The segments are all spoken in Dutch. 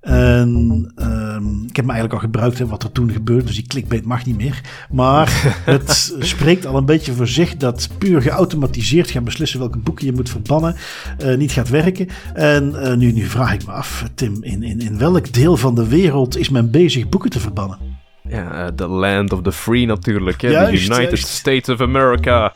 En ehm, ik heb me eigenlijk al gebruikt hè, wat er toen gebeurde, dus die clickbait mag niet meer. Maar het spreekt al een beetje voor zich dat puur geautomatiseerd gaan beslissen welke boeken je moet verbannen, uh, niet gaat werken. En uh, nu, nu vraag ik me af, Tim, in, in, in welk deel van de wereld is men bezig boeken te verbannen? Ja, the land of the free natuurlijk, hè? de United juist. States of America.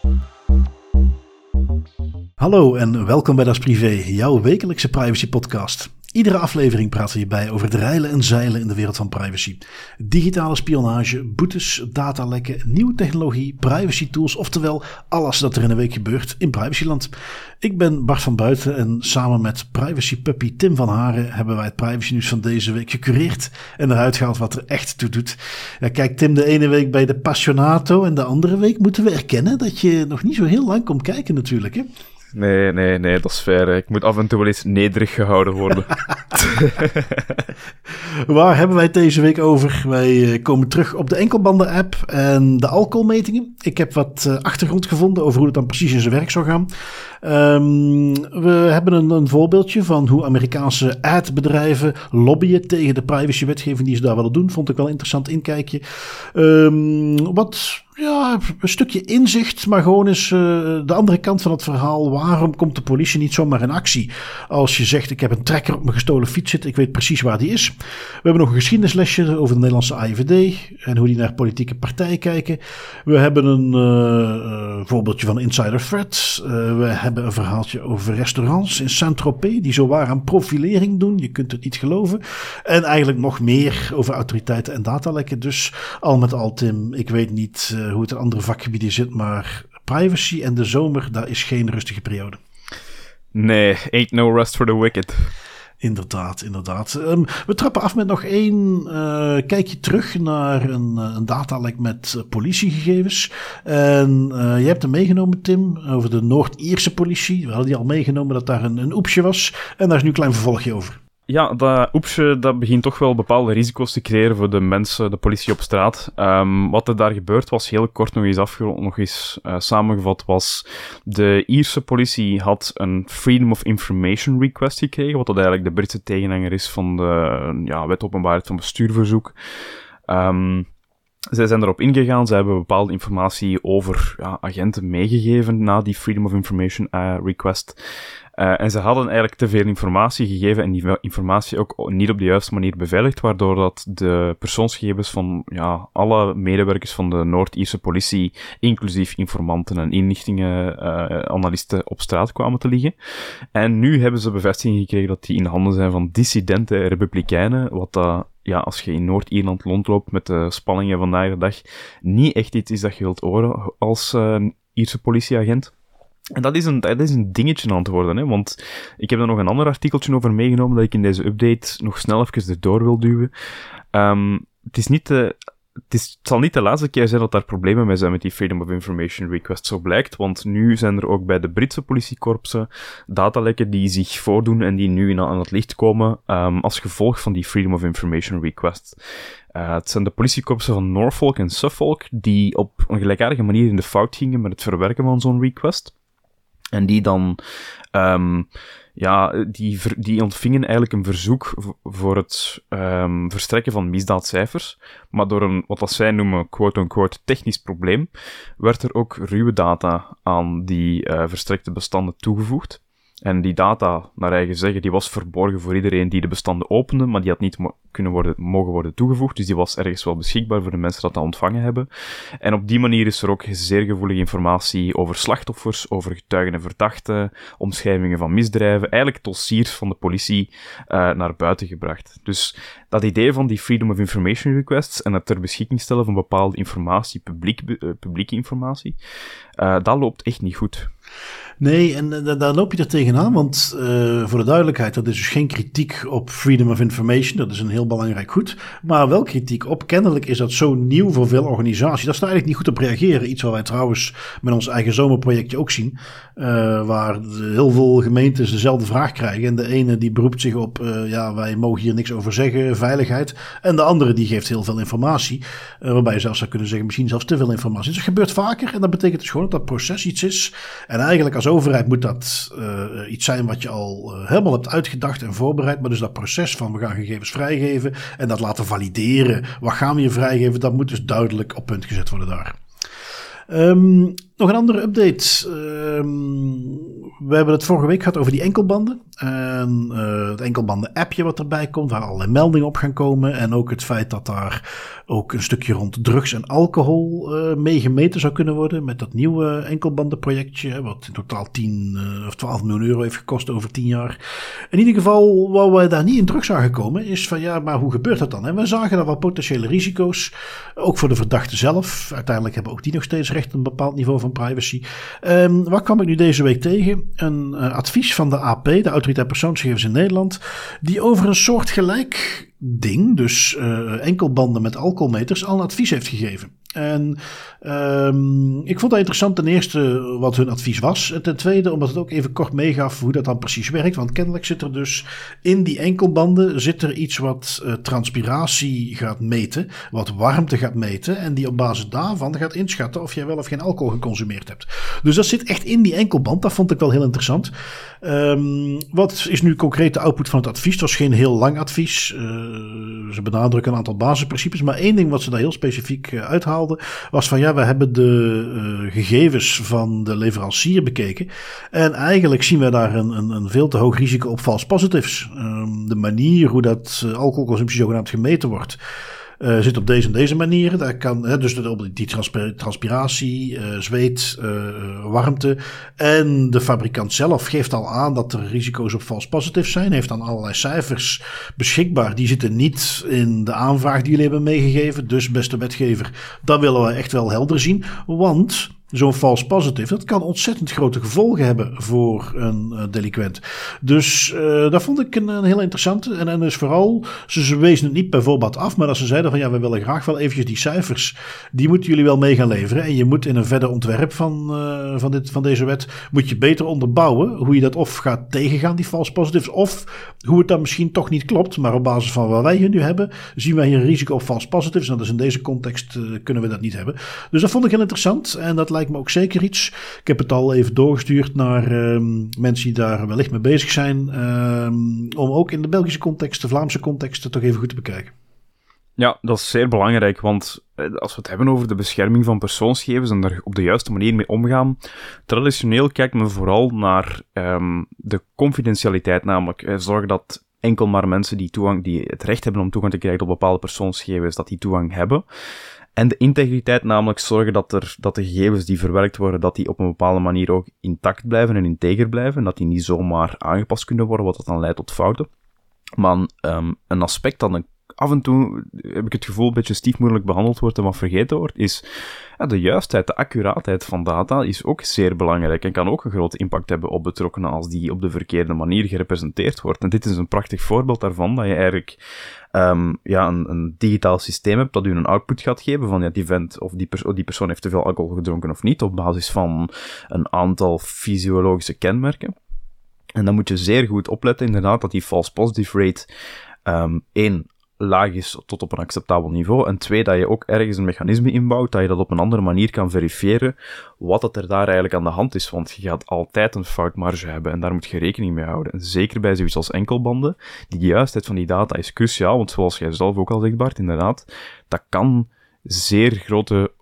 Hallo en welkom bij Das Privé, jouw wekelijkse privacy podcast. Iedere aflevering praten we hierbij over het reilen en zeilen in de wereld van privacy. Digitale spionage, boetes, datalekken, nieuwe technologie, privacy tools, oftewel alles dat er in een week gebeurt in privacyland. Ik ben Bart van Buiten en samen met privacy puppy Tim van Haren hebben wij het privacy nieuws van deze week gecureerd en eruit gehaald wat er echt toe doet. Ja, kijk Tim, de ene week bij de Passionato en de andere week moeten we erkennen dat je nog niet zo heel lang komt kijken natuurlijk hè. Nee, nee, nee, dat is fair. Ik moet af en toe wel eens nederig gehouden worden. Waar hebben wij het deze week over? Wij eh, komen terug op de enkelbanden-app en de alcoholmetingen. Ik heb wat eh, achtergrond gevonden over hoe het dan precies in zijn werk zou gaan. Um, we hebben een, een, voorbeeldje van hoe Amerikaanse ad-bedrijven lobbyen tegen de privacywetgeving die ze daar willen doen. Vond ik wel een interessant inkijkje. Um, wat ja, een stukje inzicht, maar gewoon eens uh, de andere kant van het verhaal. Waarom komt de politie niet zomaar in actie? Als je zegt, ik heb een trekker op mijn gestolen fiets zitten, ik weet precies waar die is. We hebben nog een geschiedenislesje over de Nederlandse AIVD en hoe die naar politieke partijen kijken. We hebben een uh, voorbeeldje van Insider Threat. we hebben een verhaaltje over restaurants in Saint-Tropez, die zo waar aan profilering doen. Je kunt het niet geloven. En eigenlijk nog meer over autoriteiten en datalekken. Dus al met al, Tim, ik weet niet hoe het in andere vakgebieden zit, maar privacy en de zomer, daar is geen rustige periode. Nee, ain't no rest for the wicked. Inderdaad, inderdaad. Um, we trappen af met nog één uh, kijkje terug naar een, uh, een datalek met uh, politiegegevens. En je hebt hem meegenomen, Tim, over de Noord-Ierse politie. We hadden die al meegenomen dat daar een, een oepsje was. En daar is nu een klein vervolgje over. Ja, dat oepsje dat begint toch wel bepaalde risico's te creëren voor de mensen, de politie op straat. Um, wat er daar gebeurd was, heel kort nog eens afgerond, nog eens uh, samengevat, was de Ierse politie had een Freedom of Information request gekregen, wat dat eigenlijk de Britse tegenhanger is van de ja, wet openbaarheid van bestuurverzoek. Um, zij zijn erop ingegaan, ze hebben bepaalde informatie over ja, agenten meegegeven na die Freedom of Information uh, request. Uh, en ze hadden eigenlijk te veel informatie gegeven en die informatie ook niet op de juiste manier beveiligd, waardoor dat de persoonsgegevens van ja, alle medewerkers van de Noord-Ierse politie, inclusief informanten en inlichtingen, uh, analisten, op straat kwamen te liggen. En nu hebben ze bevestiging gekregen dat die in handen zijn van dissidente republikeinen, wat dat ja, als je in Noord-Ierland rondloopt met de spanningen vandaag de dag, niet echt iets is dat je wilt horen als uh, Ierse politieagent. En dat is, een, dat is een dingetje aan het worden, hè, want ik heb er nog een ander artikeltje over meegenomen dat ik in deze update nog snel even erdoor wil duwen. Um, het is niet de, het, is, het zal niet de laatste keer zijn dat daar problemen mee zijn met die Freedom of Information Request, zo blijkt. Want nu zijn er ook bij de Britse politiekorpsen datalekken die zich voordoen en die nu aan het licht komen um, als gevolg van die Freedom of Information Request. Uh, het zijn de politiekorpsen van Norfolk en Suffolk die op een gelijkaardige manier in de fout gingen met het verwerken van zo'n request. En die dan, um, ja, die, die ontvingen eigenlijk een verzoek voor het um, verstrekken van misdaadcijfers. Maar door een, wat zij noemen, quote-unquote, technisch probleem, werd er ook ruwe data aan die uh, verstrekte bestanden toegevoegd. En die data, naar eigen zeggen, die was verborgen voor iedereen die de bestanden opende, maar die had niet kunnen worden, mogen worden toegevoegd. Dus die was ergens wel beschikbaar voor de mensen dat dat ontvangen hebben. En op die manier is er ook zeer gevoelige informatie over slachtoffers, over getuigen en verdachten, omschrijvingen van misdrijven, eigenlijk dossiers van de politie uh, naar buiten gebracht. Dus dat idee van die Freedom of Information Requests en het ter beschikking stellen van bepaalde informatie, publiek, uh, publieke informatie, uh, dat loopt echt niet goed. Nee, en uh, daar loop je er tegenaan, want uh, voor de duidelijkheid, dat is dus geen kritiek op freedom of information, dat is een heel belangrijk goed, maar wel kritiek op, kennelijk is dat zo nieuw voor veel organisaties, daar eigenlijk niet goed op reageren. Iets wat wij trouwens met ons eigen zomerprojectje ook zien, uh, waar heel veel gemeentes dezelfde vraag krijgen en de ene die beroept zich op, ja, wij mogen hier niks over zeggen, veiligheid, en de andere die geeft heel veel informatie, waarbij je zelfs zou kunnen zeggen, misschien zelfs te veel informatie. Dus dat gebeurt vaker en dat betekent dus gewoon dat dat proces iets is, en eigenlijk als als overheid moet dat uh, iets zijn wat je al uh, helemaal hebt uitgedacht en voorbereid. Maar dus dat proces van we gaan gegevens vrijgeven en dat laten valideren. Wat gaan we je vrijgeven? Dat moet dus duidelijk op punt gezet worden daar. Um, nog een andere update. Um, we hebben het vorige week gehad over die enkelbanden. En uh, het enkelbanden-appje wat erbij komt, waar allerlei meldingen op gaan komen. En ook het feit dat daar ook een stukje rond drugs en alcohol uh, mee gemeten zou kunnen worden. Met dat nieuwe enkelbandenprojectje, wat in totaal 10 uh, of 12 miljoen euro heeft gekost over 10 jaar. In ieder geval, waar wij daar niet in terug zagen komen, is van ja, maar hoe gebeurt dat dan? En we zagen daar wel potentiële risico's, ook voor de verdachte zelf. Uiteindelijk hebben ook die nog steeds recht een bepaald niveau van privacy. Um, wat kwam ik nu deze week tegen? Een uh, advies van de AP, de Autoriteit Persoonsgegevens in Nederland, die over een soort gelijk ding, dus uh, enkelbanden met alcoholmeters, al een advies heeft gegeven. En um, ik vond dat interessant ten eerste wat hun advies was. En ten tweede omdat het ook even kort meegaf hoe dat dan precies werkt. Want kennelijk zit er dus in die enkelbanden zit er iets wat uh, transpiratie gaat meten. Wat warmte gaat meten. En die op basis daarvan gaat inschatten of jij wel of geen alcohol geconsumeerd hebt. Dus dat zit echt in die enkelband. Dat vond ik wel heel interessant. Um, wat is nu concreet de output van het advies? Het was geen heel lang advies. Uh, ze benadrukken een aantal basisprincipes. Maar één ding wat ze daar heel specifiek uh, uithaalden was van ja, we hebben de uh, gegevens van de leverancier bekeken. En eigenlijk zien we daar een, een, een veel te hoog risico op false positives. Um, de manier hoe dat alcoholconsumptie zogenaamd gemeten wordt. Uh, zit op deze en deze manieren. Daar kan, hè, dus de, die transpiratie, uh, zweet, uh, warmte. En de fabrikant zelf geeft al aan dat er risico's op false positives zijn. Heeft dan allerlei cijfers beschikbaar. Die zitten niet in de aanvraag die jullie hebben meegegeven. Dus beste wetgever, dat willen we echt wel helder zien. Want zo'n false positive, dat kan ontzettend grote gevolgen hebben voor een uh, delinquent. Dus uh, dat vond ik een, een heel interessante. En, en dus vooral, ze, ze wezen het niet bijvoorbeeld af, maar als ze zeiden van ja, we willen graag wel eventjes die cijfers, die moeten jullie wel mee gaan leveren. En je moet in een verder ontwerp van, uh, van, dit, van deze wet, moet je beter onderbouwen hoe je dat of gaat tegengaan, die false positives, of hoe het dan misschien toch niet klopt, maar op basis van wat wij hier nu hebben, zien wij hier een risico op false positives. En dus in deze context kunnen we dat niet hebben. Dus dat vond ik heel interessant en dat lijkt me ook zeker iets. Ik heb het al even doorgestuurd naar um, mensen die daar wellicht mee bezig zijn. Um, om ook in de Belgische context, de Vlaamse context, toch even goed te bekijken. Ja, dat is zeer belangrijk, want eh, als we het hebben over de bescherming van persoonsgegevens en daar op de juiste manier mee omgaan, traditioneel kijkt men vooral naar um, de confidentialiteit, namelijk eh, zorgen dat enkel maar mensen die, toegang, die het recht hebben om toegang te krijgen tot bepaalde persoonsgegevens, dat die toegang hebben. En de integriteit, namelijk zorgen dat, er, dat de gegevens die verwerkt worden, dat die op een bepaalde manier ook intact blijven en integer blijven. En dat die niet zomaar aangepast kunnen worden, wat dat dan leidt tot fouten. Maar een aspect dat een af en toe heb ik het gevoel een beetje stiefmoedelijk behandeld wordt en wat vergeten wordt, is ja, de juistheid, de accuraatheid van data is ook zeer belangrijk en kan ook een grote impact hebben op betrokkenen als die op de verkeerde manier gerepresenteerd wordt. En dit is een prachtig voorbeeld daarvan, dat je eigenlijk um, ja, een, een, digitaal systeem hebt dat u een output gaat geven van ja, die vent of die, perso die persoon heeft te veel alcohol gedronken of niet, op basis van een aantal fysiologische kenmerken. En dan moet je zeer goed opletten, inderdaad, dat die false positive rate um, één laag is tot op een acceptabel niveau. En twee, dat je ook ergens een mechanisme inbouwt, dat je dat op een andere manier kan verifiëren, wat het er daar eigenlijk aan de hand is. Want je gaat altijd een foutmarge hebben en daar moet je rekening mee houden. En zeker bij zoiets als enkelbanden, die juistheid van die data is cruciaal, want zoals jij zelf ook al zegt, Bart, inderdaad, dat kan zeer grote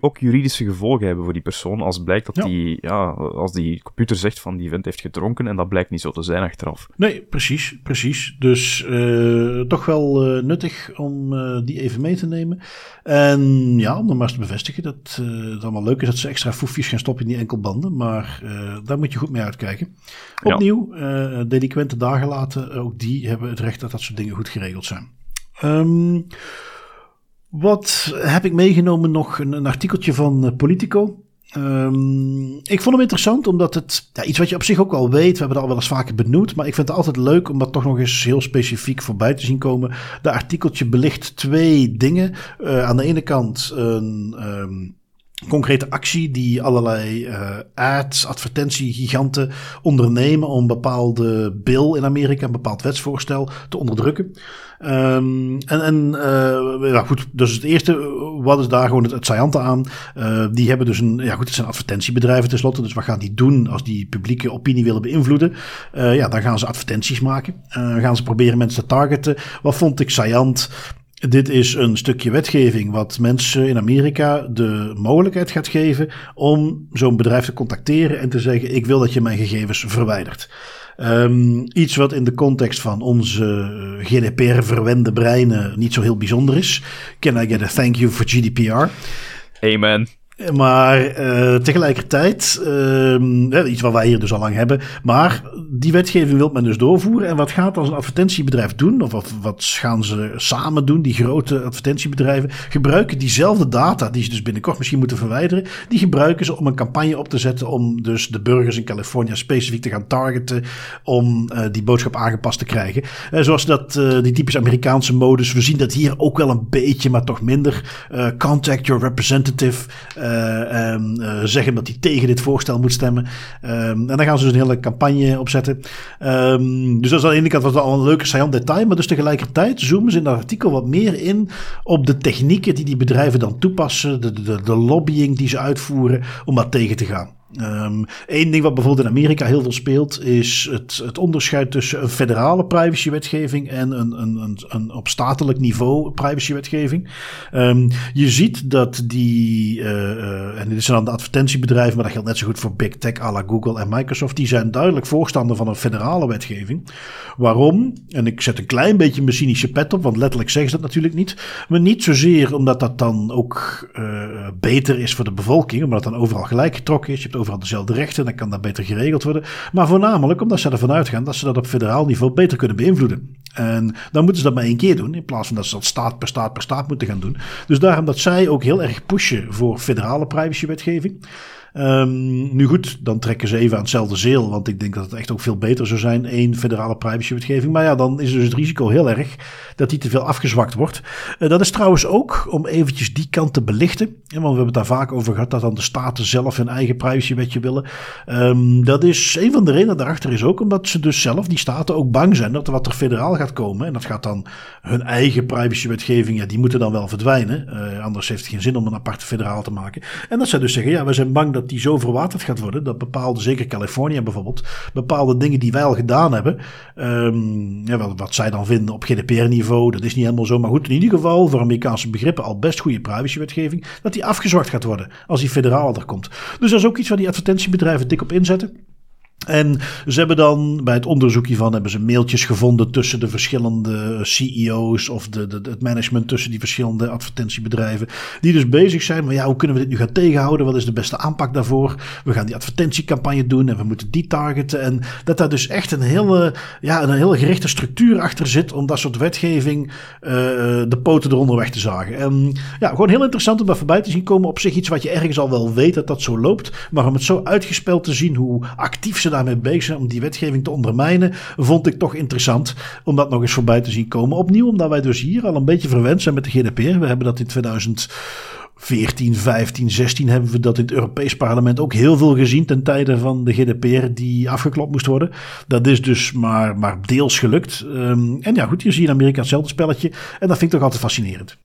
ook juridische gevolgen hebben voor die persoon als blijkt dat ja. die, ja, als die computer zegt van die vent heeft gedronken en dat blijkt niet zo te zijn achteraf. Nee, precies, precies. Dus uh, toch wel uh, nuttig om uh, die even mee te nemen. En ja, om dan maar eens te bevestigen dat het allemaal leuk is dat ze extra foefjes gaan stoppen in die enkelbanden, maar daar moet je goed mee uitkijken. Opnieuw, ja. delinquente dagen laten, ook die hebben het recht dat dat soort dingen goed geregeld zijn. Um, wat heb ik meegenomen nog? Een, een artikeltje van uh, Politico. Um, ik vond hem interessant omdat het ja, iets wat je op zich ook al weet. We hebben het al wel eens vaker benoemd. Maar ik vind het altijd leuk om dat toch nog eens heel specifiek voorbij te zien komen. De artikeltje belicht twee dingen. Uh, aan de ene kant een. Um, concrete actie die allerlei uh, ads, advertentiegiganten ondernemen om bepaalde bill in Amerika, een bepaald wetsvoorstel te onderdrukken. Um, en en uh, ja, goed, dus het eerste, wat is daar gewoon het, het aan? Die hebben dus een, ja goed, het zijn advertentiebedrijven tenslotte, dus wat gaan die doen als die publieke opinie willen beïnvloeden? Ja, dan gaan ze advertenties maken, gaan ze proberen mensen te targeten. Wat vond ik saillant? Dit is een stukje wetgeving wat mensen in Amerika de mogelijkheid gaat geven om zo'n bedrijf te contacteren en te zeggen: Ik wil dat je mijn gegevens verwijdert. Um, iets wat in de context van onze GDPR-verwende breinen niet zo heel bijzonder is. Can I get a thank you for GDPR? Amen. Maar uh, tegelijkertijd, uh, iets wat wij hier dus al lang hebben, maar die wetgeving wil men dus doorvoeren. En wat gaat als een advertentiebedrijf doen, of wat, gaan ze samen doen, die grote advertentiebedrijven, gebruiken diezelfde data, die ze dus binnenkort misschien moeten verwijderen, die gebruiken ze om een campagne op te zetten om dus de burgers in Californië specifiek te gaan targeten, om uh, die boodschap aangepast te krijgen. Uh, zoals dat, die typisch Amerikaanse modus, we zien dat hier ook wel een beetje, maar toch minder. contact your representative. Um, uh, zeggen dat hij tegen dit voorstel moet stemmen. Um, en dan gaan ze dus een hele campagne opzetten. Um, dus dat is aan de ene kant was al een leuke saillant detail. Maar dus tegelijkertijd zoomen ze in dat artikel wat meer in op de technieken die die bedrijven dan toepassen. De, de, de lobbying die ze uitvoeren om dat tegen te gaan. Eén ding wat bijvoorbeeld in Amerika heel veel speelt, is het, het onderscheid tussen een federale privacywetgeving en een, een, een, een op statelijk niveau privacywetgeving. Um, je ziet dat die, uh, uh, en dit zijn dan de advertentiebedrijven, maar dat geldt net zo goed voor Big Tech à la Google en Microsoft, die zijn duidelijk voorstander van een federale wetgeving. Waarom? En ik zet een klein beetje mijn cynische pet op, want letterlijk zeggen ze dat natuurlijk niet. Maar niet zozeer omdat dat dan ook uh, beter is voor de bevolking, omdat dan overal gelijk getrokken is. Je hebt overal dezelfde rechten, dan kan dat beter geregeld worden. Maar voornamelijk omdat ze ervan uitgaan dat ze dat op federaal niveau beter kunnen beïnvloeden. En dan moeten ze dat maar één keer doen, in plaats van dat ze dat staat per staat per staat moeten gaan doen. Dus daarom dat zij ook heel erg pushen voor federale privacywetgeving. Um, nu goed, dan trekken ze even aan hetzelfde zeel. Want ik denk dat het echt ook veel beter zou zijn. één federale privacywetgeving. Maar ja, dan is dus het risico heel erg dat die te veel afgezwakt wordt. Uh, dat is trouwens ook, om eventjes die kant te belichten. want we hebben het daar vaak over gehad dat dan de staten zelf hun eigen privacywetje willen. Um, dat is een van de redenen daarachter is ook omdat ze dus zelf, die staten, ook bang zijn dat wat er federaal gaat komen. En dat gaat dan hun eigen privacywetgeving, ja, die moeten dan wel verdwijnen. Uh, anders heeft het geen zin om een aparte federaal te maken. En dat zij dus zeggen, ja, we zijn bang dat dat die zo verwaterd gaat worden. Dat bepaalde, zeker Californië bijvoorbeeld, bepaalde dingen die wij al gedaan hebben. Um, ja, wat, wat zij dan vinden op GDPR-niveau, dat is niet helemaal zo. Maar goed, in ieder geval voor Amerikaanse begrippen al best goede privacywetgeving. Dat die afgezwakt gaat worden als die federaal er komt. Dus dat is ook iets waar die advertentiebedrijven dik op inzetten. En ze hebben dan bij het onderzoek hiervan hebben ze mailtjes gevonden tussen de verschillende CEO's of de, de, het management tussen die verschillende advertentiebedrijven. Die dus bezig zijn, maar ja, hoe kunnen we dit nu gaan tegenhouden? Wat is de beste aanpak daarvoor? We gaan die advertentiecampagne doen en we moeten die targeten. En dat daar dus echt een hele, ja, een hele gerichte structuur achter zit om dat soort wetgeving uh, de poten eronder weg te zagen. En ja, gewoon heel interessant om daar voorbij te zien komen. Op zich iets wat je ergens al wel weet dat dat zo loopt. Maar om het zo uitgespeld te zien hoe actief ze daarmee bezig zijn om die wetgeving te ondermijnen, vond ik toch interessant om dat nog eens voorbij te zien komen. Opnieuw, omdat wij dus hier al een beetje verwend zijn met de GDPR. We hebben dat in 2014, 15, 16 hebben we dat in het Europees Parlement ook heel veel gezien ten tijde van de GDPR die afgeklopt moest worden. Dat is dus maar, maar deels gelukt. Um, en ja, goed, hier zie je in Amerika hetzelfde spelletje. En dat vind ik toch altijd fascinerend.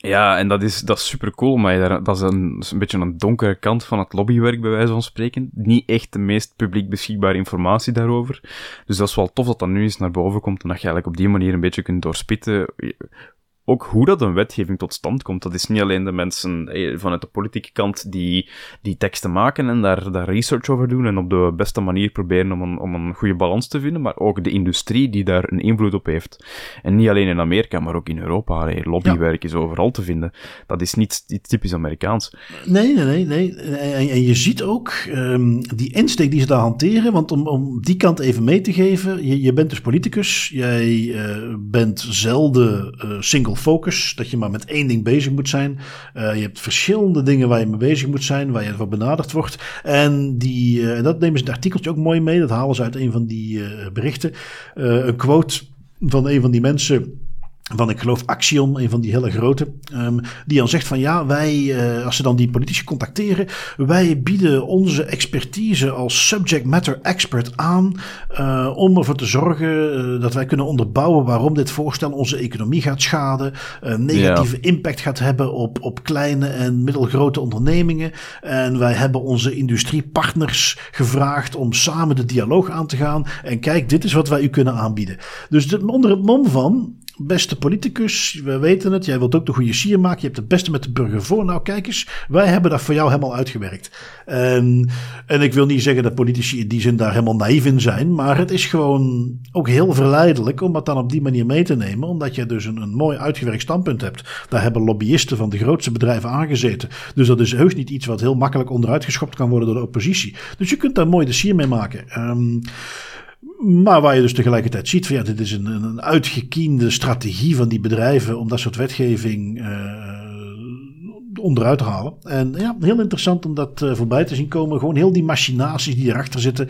Ja, en dat is, dat is super cool, maar dat is een, een beetje een donkere kant van het lobbywerk, bij wijze van spreken. Niet echt de meest publiek beschikbare informatie daarover. Dus dat is wel tof dat dat nu eens naar boven komt en dat je eigenlijk op die manier een beetje kunt doorspitten ook hoe dat een wetgeving tot stand komt. Dat is niet alleen de mensen eh, vanuit de politieke kant die die teksten maken en daar, daar research over doen en op de beste manier proberen om een, om een goede balans te vinden, maar ook de industrie die daar een invloed op heeft. En niet alleen in Amerika, maar ook in Europa. Lobbywerk is overal te vinden. Dat is niet, niet typisch Amerikaans. Nee, nee, nee. nee. En, en je ziet ook um, die insteek die ze daar hanteren, want om, om die kant even mee te geven, je, je bent dus politicus, jij uh, bent zelden uh, single focus. Dat je maar met één ding bezig moet zijn. Uh, je hebt verschillende dingen waar je mee bezig moet zijn, waar je voor benaderd wordt. En die, uh, dat nemen ze in het artikeltje ook mooi mee. Dat halen ze uit een van die uh, berichten. een quote van een van die mensen van, ik geloof, Axiom, een van die hele grote, um, die dan zegt van ja, wij, uh, als ze dan die politici contacteren, wij bieden onze expertise als subject matter expert aan uh, om ervoor te zorgen uh, dat wij kunnen onderbouwen waarom dit voorstel onze economie gaat schaden, negatieve impact gaat hebben op, op kleine en middelgrote ondernemingen. En wij hebben onze industriepartners gevraagd om samen de dialoog aan te gaan. En kijk, dit is wat wij u kunnen aanbieden. Dus de, onder het mom van beste politicus, we weten het, jij wilt ook de goede sier maken, je hebt het beste met de burger voor. Nou, kijk eens, wij hebben dat voor jou helemaal uitgewerkt. En, en ik wil niet zeggen dat politici in die zin daar helemaal naïef in zijn, maar het is gewoon ook heel verleidelijk om dat dan op die manier mee te nemen, omdat je dus een, een mooi uitgewerkt standpunt hebt. Daar hebben lobbyisten van de grootste bedrijven aangezeten. Dus dat is heus niet iets wat heel makkelijk onderuit geschopt kan worden door de oppositie. Dus je kunt daar mooi de sier mee maken. Um, maar waar je dus tegelijkertijd ziet ja, dit is een, een uitgekiende strategie van die bedrijven om dat soort wetgeving uh, onderuit te halen. En ja, heel interessant om dat uh, voorbij te zien komen. Gewoon heel die machinaties die erachter zitten.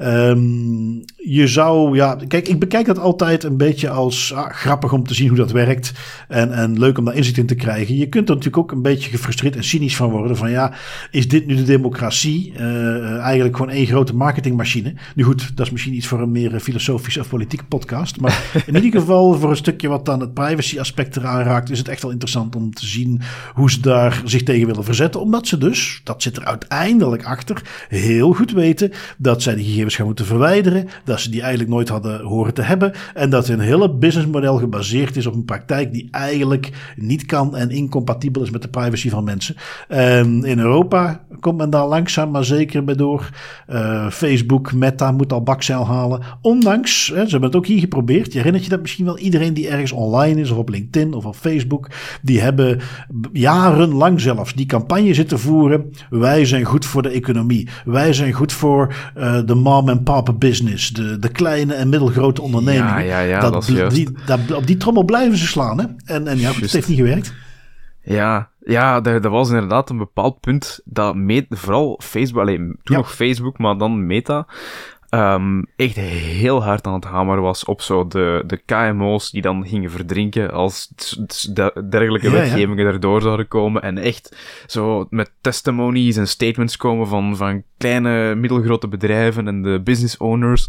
Um, je zou, ja, kijk, ik bekijk dat altijd een beetje als ah, grappig om te zien hoe dat werkt. En, en leuk om daar inzicht in te krijgen. Je kunt er natuurlijk ook een beetje gefrustreerd en cynisch van worden. Van ja, is dit nu de democratie? Uh, eigenlijk gewoon één grote marketingmachine. Nu goed, dat is misschien iets voor een meer filosofische of politieke podcast. Maar in ieder geval voor een stukje wat dan het privacy aspect eraan raakt, is het echt wel interessant om te zien hoe ze daar zich tegen willen verzetten. Omdat ze dus, dat zit er uiteindelijk achter, heel goed weten dat zij die gegevens gaan moeten verwijderen. Dat ze die eigenlijk nooit hadden horen te hebben. En dat hun hele businessmodel gebaseerd is op een praktijk die eigenlijk niet kan en incompatibel is met de privacy van mensen. En in Europa komt men daar langzaam maar zeker bij door. Uh, Facebook, Meta moet al bakzeil halen. Ondanks, hè, ze hebben het ook hier geprobeerd. Je herinnert je dat misschien wel? Iedereen die ergens online is, of op LinkedIn of op Facebook, die hebben jarenlang zelfs die campagne zitten voeren. Wij zijn goed voor de economie. Wij zijn goed voor uh, de mom en pop business. De, de kleine en middelgrote ondernemingen. Ja, ja, ja, dat, dat is die, dat, op die trommel blijven ze slaan. Hè? En, en ja, het heeft niet gewerkt. Ja, ja, dat, was inderdaad een bepaald punt dat met, vooral Facebook, alleen toen nog Facebook, maar dan Meta, um, echt heel hard aan het hameren was op zo de, de KMO's die dan gingen verdrinken als dergelijke wetgevingen erdoor zouden komen. En echt zo met testimonies en statements komen van, van kleine, middelgrote bedrijven en de business owners.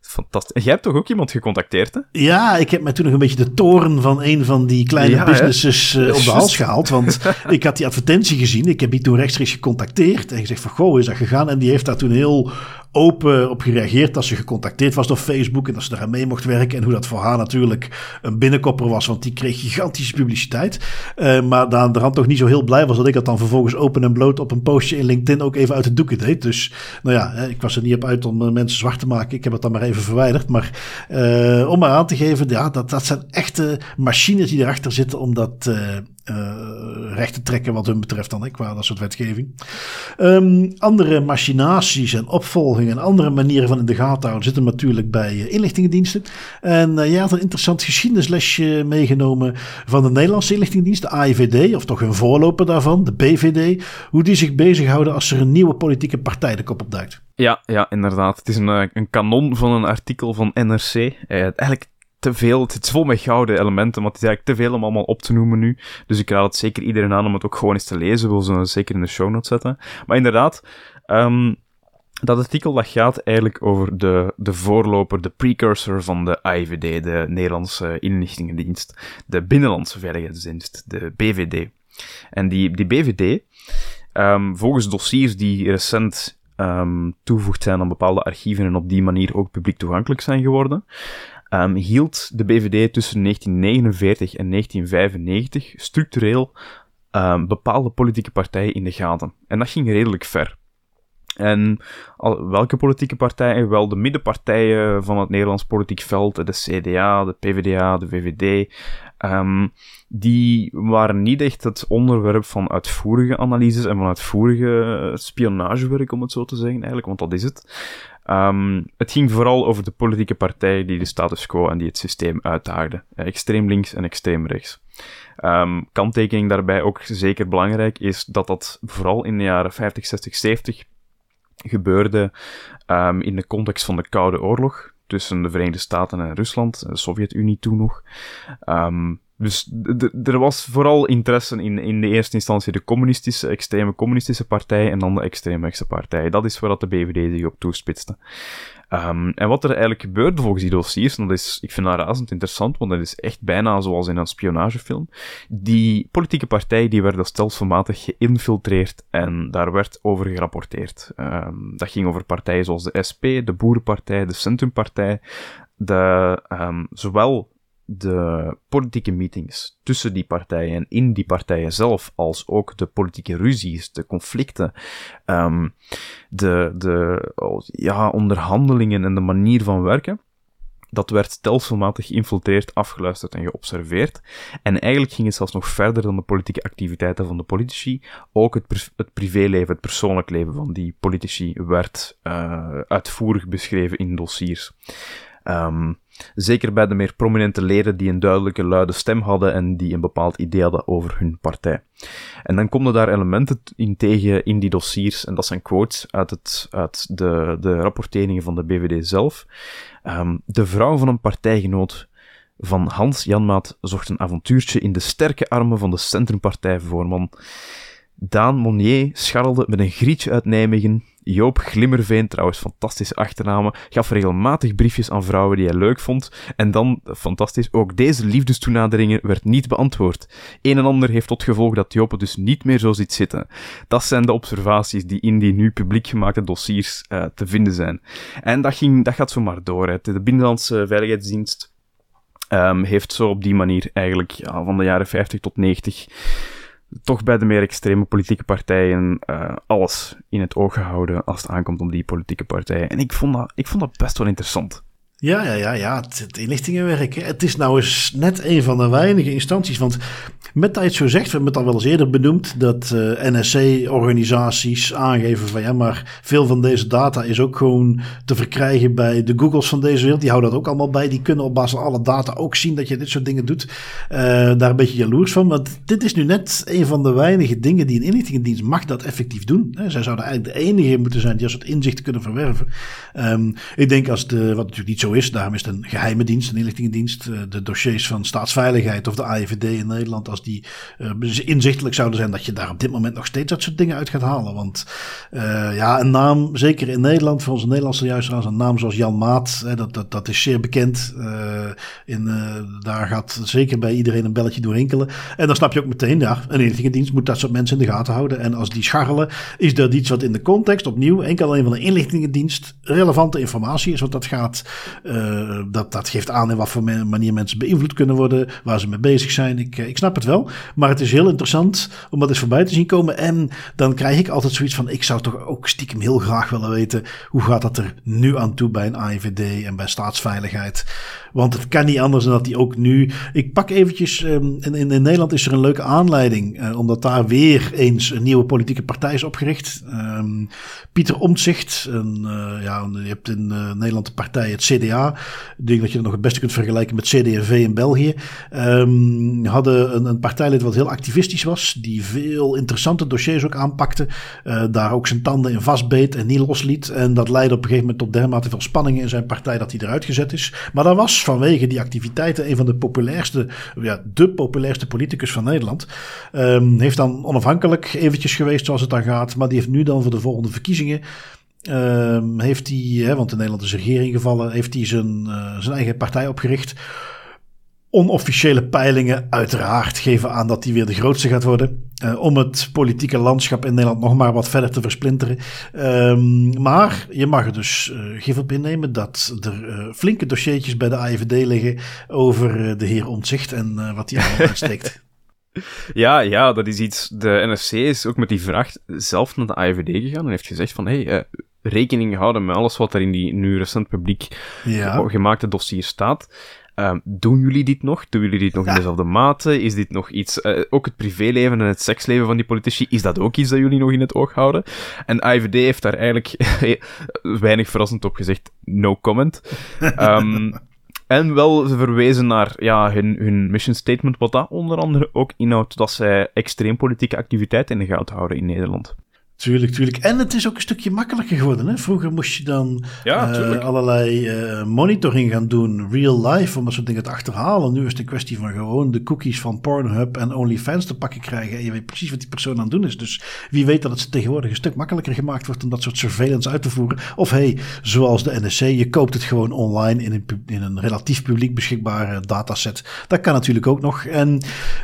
Fantastisch. En jij hebt toch ook iemand gecontacteerd, hè? Ja, ik heb mij toen nog een beetje de toren van een van die kleine businesses uh, op de hals gehaald. Want ik had die advertentie gezien. Ik heb die toen rechtstreeks gecontacteerd. En gezegd van, goh, is dat gegaan? En die heeft daar toen heel open op gereageerd dat ze gecontacteerd was door Facebook en dat ze daar mee mocht werken. En hoe dat voor haar natuurlijk een binnenkopper was, want die kreeg gigantische publiciteit. Uh, maar daar de rand toch niet zo heel blij was dat ik dat dan vervolgens open en bloot op een postje in LinkedIn ook even uit de doeken deed. Dus nou ja, ik was er niet op uit om eh, mensen zwart te maken. Ik heb het dan maar even verwijderd. Maar uh, om maar aan te geven, ja, dat, dat zijn echte machines die erachter zitten om dat recht te trekken wat hun betreft dan, hè, qua dat soort wetgeving. Um, andere machinaties en opvolgingen en andere manieren van in de gaten houden zitten natuurlijk bij uh, inlichtingendiensten. En uh, jij had een interessant geschiedenislesje meegenomen van de Nederlandse inlichtingendienst, de AIVD, of toch een voorloper daarvan, de BVD. Hoe die zich bezighouden als er een nieuwe politieke partij de kop opduikt. Ja, ja, inderdaad. Het is een, een kanon van een artikel van NRC. eigenlijk te veel. Het is vol met gouden elementen, maar het is eigenlijk te veel om allemaal op te noemen nu. Dus ik raad het zeker iedereen aan om het ook gewoon eens te lezen. Zullen het zeker in de show notes zetten. Maar inderdaad, um, dat artikel dat gaat eigenlijk over de, de voorloper, de precursor van de AIVD, de Nederlandse Inlichtingendienst, de Binnenlandse Veiligheidsdienst, de BVD. En die, die BVD, ehm, volgens dossiers die recent um, toegevoegd zijn aan bepaalde archieven en op die manier ook publiek toegankelijk zijn geworden, um, hield de BVD tussen 1949 en 1995 structureel um, bepaalde politieke partijen in de gaten. En dat ging redelijk ver. En welke politieke partijen? Wel de middenpartijen van het Nederlands politiek veld, de CDA, de PvdA, de VVD, um, die waren niet echt het onderwerp van uitvoerige analyses en van uitvoerige spionagewerk, om het zo te zeggen, eigenlijk, want dat is het. Um, het ging vooral over de politieke partijen die de status quo en die het systeem uitdaagden. Eh, extreem links en extreem rechts. Um, kanttekening daarbij ook zeker belangrijk is dat dat vooral in de jaren 50, 60, 70 gebeurde um, in de context van de Koude Oorlog. tussen de Verenigde Staten en Rusland, de Sovjet-Unie toen nog. Ehm, dus er was vooral interesse in, in de eerste instantie de communistische, extreme communistische partij en dan de extreme rechtse partij. Dat is waar dat de BVD zich op toespitste. Um, en wat er eigenlijk gebeurde volgens die dossiers, en dat is, ik vind dat razend interessant, want dat is echt bijna zoals in een spionagefilm. Die politieke partijen die werden stelselmatig geïnfiltreerd en daar werd over gerapporteerd. Um, dat ging over partijen zoals de SP, de Boerenpartij, de Centrumpartij, de, um, zowel de politieke meetings tussen die partijen en in die partijen zelf, als ook de politieke ruzies, de conflicten, um, de, de ja, onderhandelingen en de manier van werken, dat werd stelselmatig geïnfiltreerd, afgeluisterd en geobserveerd. En eigenlijk ging het zelfs nog verder dan de politieke activiteiten van de politici. Ook het, het privéleven, het persoonlijk leven van die politici werd uh, uitvoerig beschreven in dossiers. Um, zeker bij de meer prominente leden die een duidelijke luide stem hadden en die een bepaald idee hadden over hun partij. En dan komen daar elementen in tegen in die dossiers, en dat zijn quotes uit, het, uit de, de rapporteringen van de BVD zelf. Um, de vrouw van een partijgenoot van Hans Janmaat zocht een avontuurtje in de sterke armen van de centrumpartijvoorman. Daan Monnier scharrelde met een grietje uit Nijmegen Joop Glimmerveen, trouwens fantastische achternamen, gaf regelmatig briefjes aan vrouwen die hij leuk vond. En dan, fantastisch, ook deze liefdestoenaderingen werd niet beantwoord. Een en ander heeft tot gevolg dat Joop het dus niet meer zo ziet zitten. Dat zijn de observaties die in die nu publiek gemaakte dossiers uh, te vinden zijn. En dat, ging, dat gaat zomaar door. Hè. De Binnenlandse Veiligheidsdienst um, heeft zo op die manier eigenlijk ja, van de jaren 50 tot 90 toch bij de meer extreme politieke partijen uh, alles in het oog gehouden als het aankomt om die politieke partijen. En ik vond dat, ik vond dat best wel interessant. Ja, ja, ja, ja. Het, inlichtingenwerk. Het is nou eens net een van de weinige instanties. Want met dat het zo zegt, we hebben het al wel eens eerder benoemd, dat uh, eh, NSC-organisaties aangeven van ja, maar veel van deze data is ook gewoon te verkrijgen bij de Googles van deze wereld. Die houden dat ook allemaal bij. Die kunnen op basis van alle data ook zien dat je dit soort dingen doet. Uh, daar een beetje jaloers van. Want dit is nu net een van de weinige dingen die een inlichtingendienst mag dat effectief doen. Zij zouden eigenlijk de enige moeten zijn die als het inzicht kunnen verwerven. Um, ik denk als de, wat natuurlijk niet zo is, daarom is het een geheime dienst, een inlichtingendienst. Uh, de dossiers van staatsveiligheid of de AIVD in Nederland, als die uh, inzichtelijk zouden zijn, dat je daar op dit moment nog steeds dat soort dingen uit gaat halen. Want uh, ja, een naam, zeker in Nederland, voor onze Nederlandse juist een naam zoals Jan Maat, hè, dat, dat, dat is zeer bekend. in, daar gaat zeker bij iedereen een belletje door rinkelen. En dan snap je ook meteen, ja, een inlichtingendienst moet dat soort mensen in de gaten houden. En als die scharrelen, is dat iets wat in de context, opnieuw, enkel alleen van de inlichtingendienst, relevante informatie is. Want dat gaat uh, dat, dat geeft aan in wat voor manier mensen beïnvloed kunnen worden, waar ze mee bezig zijn. Ik, ik snap het wel, maar het is heel interessant om dat eens voorbij te zien komen. En dan krijg ik altijd zoiets van, ik zou toch ook stiekem heel graag willen weten, hoe gaat dat er nu aan toe bij een AIVD en bij staatsveiligheid? Want het kan niet anders dan dat die ook nu... Ik pak eventjes, um, in, in, Nederland is er een leuke aanleiding, uh, omdat daar weer eens een nieuwe politieke partij is opgericht. Um, Pieter Omtzigt, een, uh, ja, je hebt in uh, Nederland de partij het CDA. Ik denk dat je het nog het beste kunt vergelijken met CD&V in België. Um, hadden een, een partijlid wat heel activistisch was, die veel interessante dossiers ook aanpakte. daar ook zijn tanden in vastbeet en niet losliet. En dat leidde op een gegeven moment tot dermate veel spanningen in zijn partij dat hij eruit gezet is. Maar daar was vanwege die activiteiten een van de populairste, ja, de populairste politicus van Nederland. Um, heeft dan onafhankelijk eventjes geweest zoals het dan gaat. Maar die heeft nu dan voor de volgende verkiezingen um, heeft hij, hè, want in Nederland is regering gevallen, heeft hij zijn, uh, zijn eigen partij opgericht. Onofficiële peilingen uiteraard geven aan dat hij weer de grootste gaat worden. Uh, om het politieke landschap in Nederland nog maar wat verder te versplinteren. Um, maar je mag er dus uh, gif op innemen dat er uh, flinke dossiertjes bij de AIVD liggen over de heer Omtzigt en wat hij allemaal uitsteekt. Ja, ja, dat is iets. De NRC is ook met die vraag zelf naar de AIVD gegaan en heeft gezegd van, hé, hey, rekening houden met alles wat er in die nu recent publiek ja. gemaakte dossier staat. Um, doen jullie dit nog? Doen jullie dit nog in dezelfde mate? Is dit nog iets, uh, ook het privéleven en het seksleven van die politici, is dat ook iets dat jullie nog in het oog houden? En IVD heeft daar eigenlijk weinig verrassend op gezegd, no comment. Um, en wel verwezen naar ja, hun, hun mission statement, wat dat onder andere ook inhoudt dat zij extreem politieke activiteit in de gaten houden in Nederland. Tuurlijk, tuurlijk. En het is ook een stukje makkelijker geworden. Hè? Vroeger moest je dan Ja, eh, allerlei eh, monitoring gaan doen, real life, om dat soort dingen te achterhalen. Nu is het een kwestie van gewoon de cookies van Pornhub en OnlyFans te pakken krijgen. En je weet precies wat die persoon aan het doen is. Dus wie weet dat het tegenwoordig een stuk makkelijker gemaakt wordt om dat soort surveillance uit te voeren. Of hey, zoals de NSC, je koopt het gewoon online in een, in een relatief publiek beschikbare dataset. Dat kan natuurlijk ook nog. En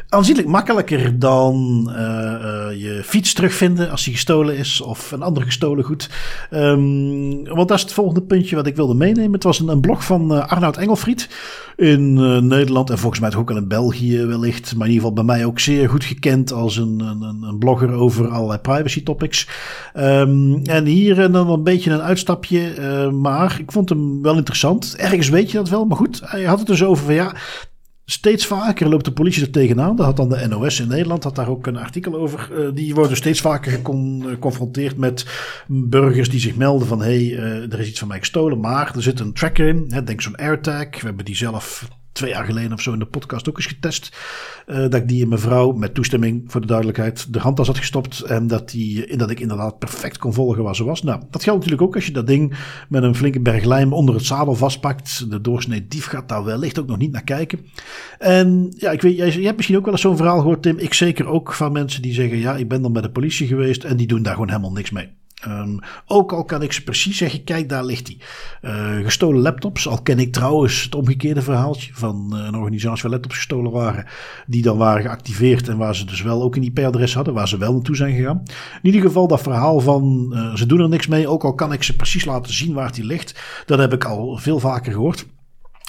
aanzienlijk makkelijker dan eh, je fiets terugvinden als die gestolen is of een ander gestolen goed. Ehm, want dat is het volgende puntje wat ik wilde meenemen. Het was een, een blog van eh, Arnoud Engelfried in eh, Nederland en volgens mij ook wel in België wellicht. Maar in ieder geval bij mij ook zeer goed gekend als een, een, een blogger over allerlei privacy topics. Ehm, en hier en dan een beetje een uitstapje, eh, maar ik vond hem wel interessant. Ergens weet je dat wel, maar goed, hij had het dus over van ja, Steeds vaker loopt de politie er tegenaan. Dat had dan de NOS in Nederland, had daar ook een artikel over. Eh, die worden steeds vaker gecon- geconfronteerd met burgers die zich melden van... hé, hey, eh, er is iets van mij gestolen, maar er zit een tracker in. Hè, denk zo'n AirTag. We hebben die zelf twee jaar geleden of zo in de podcast ook eens getest. Eh, dat ik die in mijn vrouw, met toestemming voor de duidelijkheid, de handtas had gestopt. En dat, die, eh, dat ik inderdaad perfect kon volgen waar ze was. Nou, dat geldt natuurlijk ook als je dat ding met een flinke berg lijm onder het zadel vastpakt. De doorsnee dief gaat daar wellicht ook nog niet naar kijken. En ja, ik weet, jij, jij hebt misschien ook wel eens zo'n verhaal gehoord, Tim. Ik zeker ook van mensen die zeggen: ja, ik ben dan bij de politie geweest en die doen daar gewoon helemaal niks mee. Um, ook al kan ik ze precies zeggen, kijk daar ligt hij. Uh, gestolen laptops, al ken ik trouwens het omgekeerde verhaaltje van uh, een organisatie waar laptops gestolen waren. Die dan waren geactiveerd en waar ze dus wel ook een IP-adres hadden, waar ze wel naartoe zijn gegaan. In ieder geval dat verhaal van uh, ze doen er niks mee, ook al kan ik ze precies laten zien waar die ligt. Dat heb ik al veel vaker gehoord.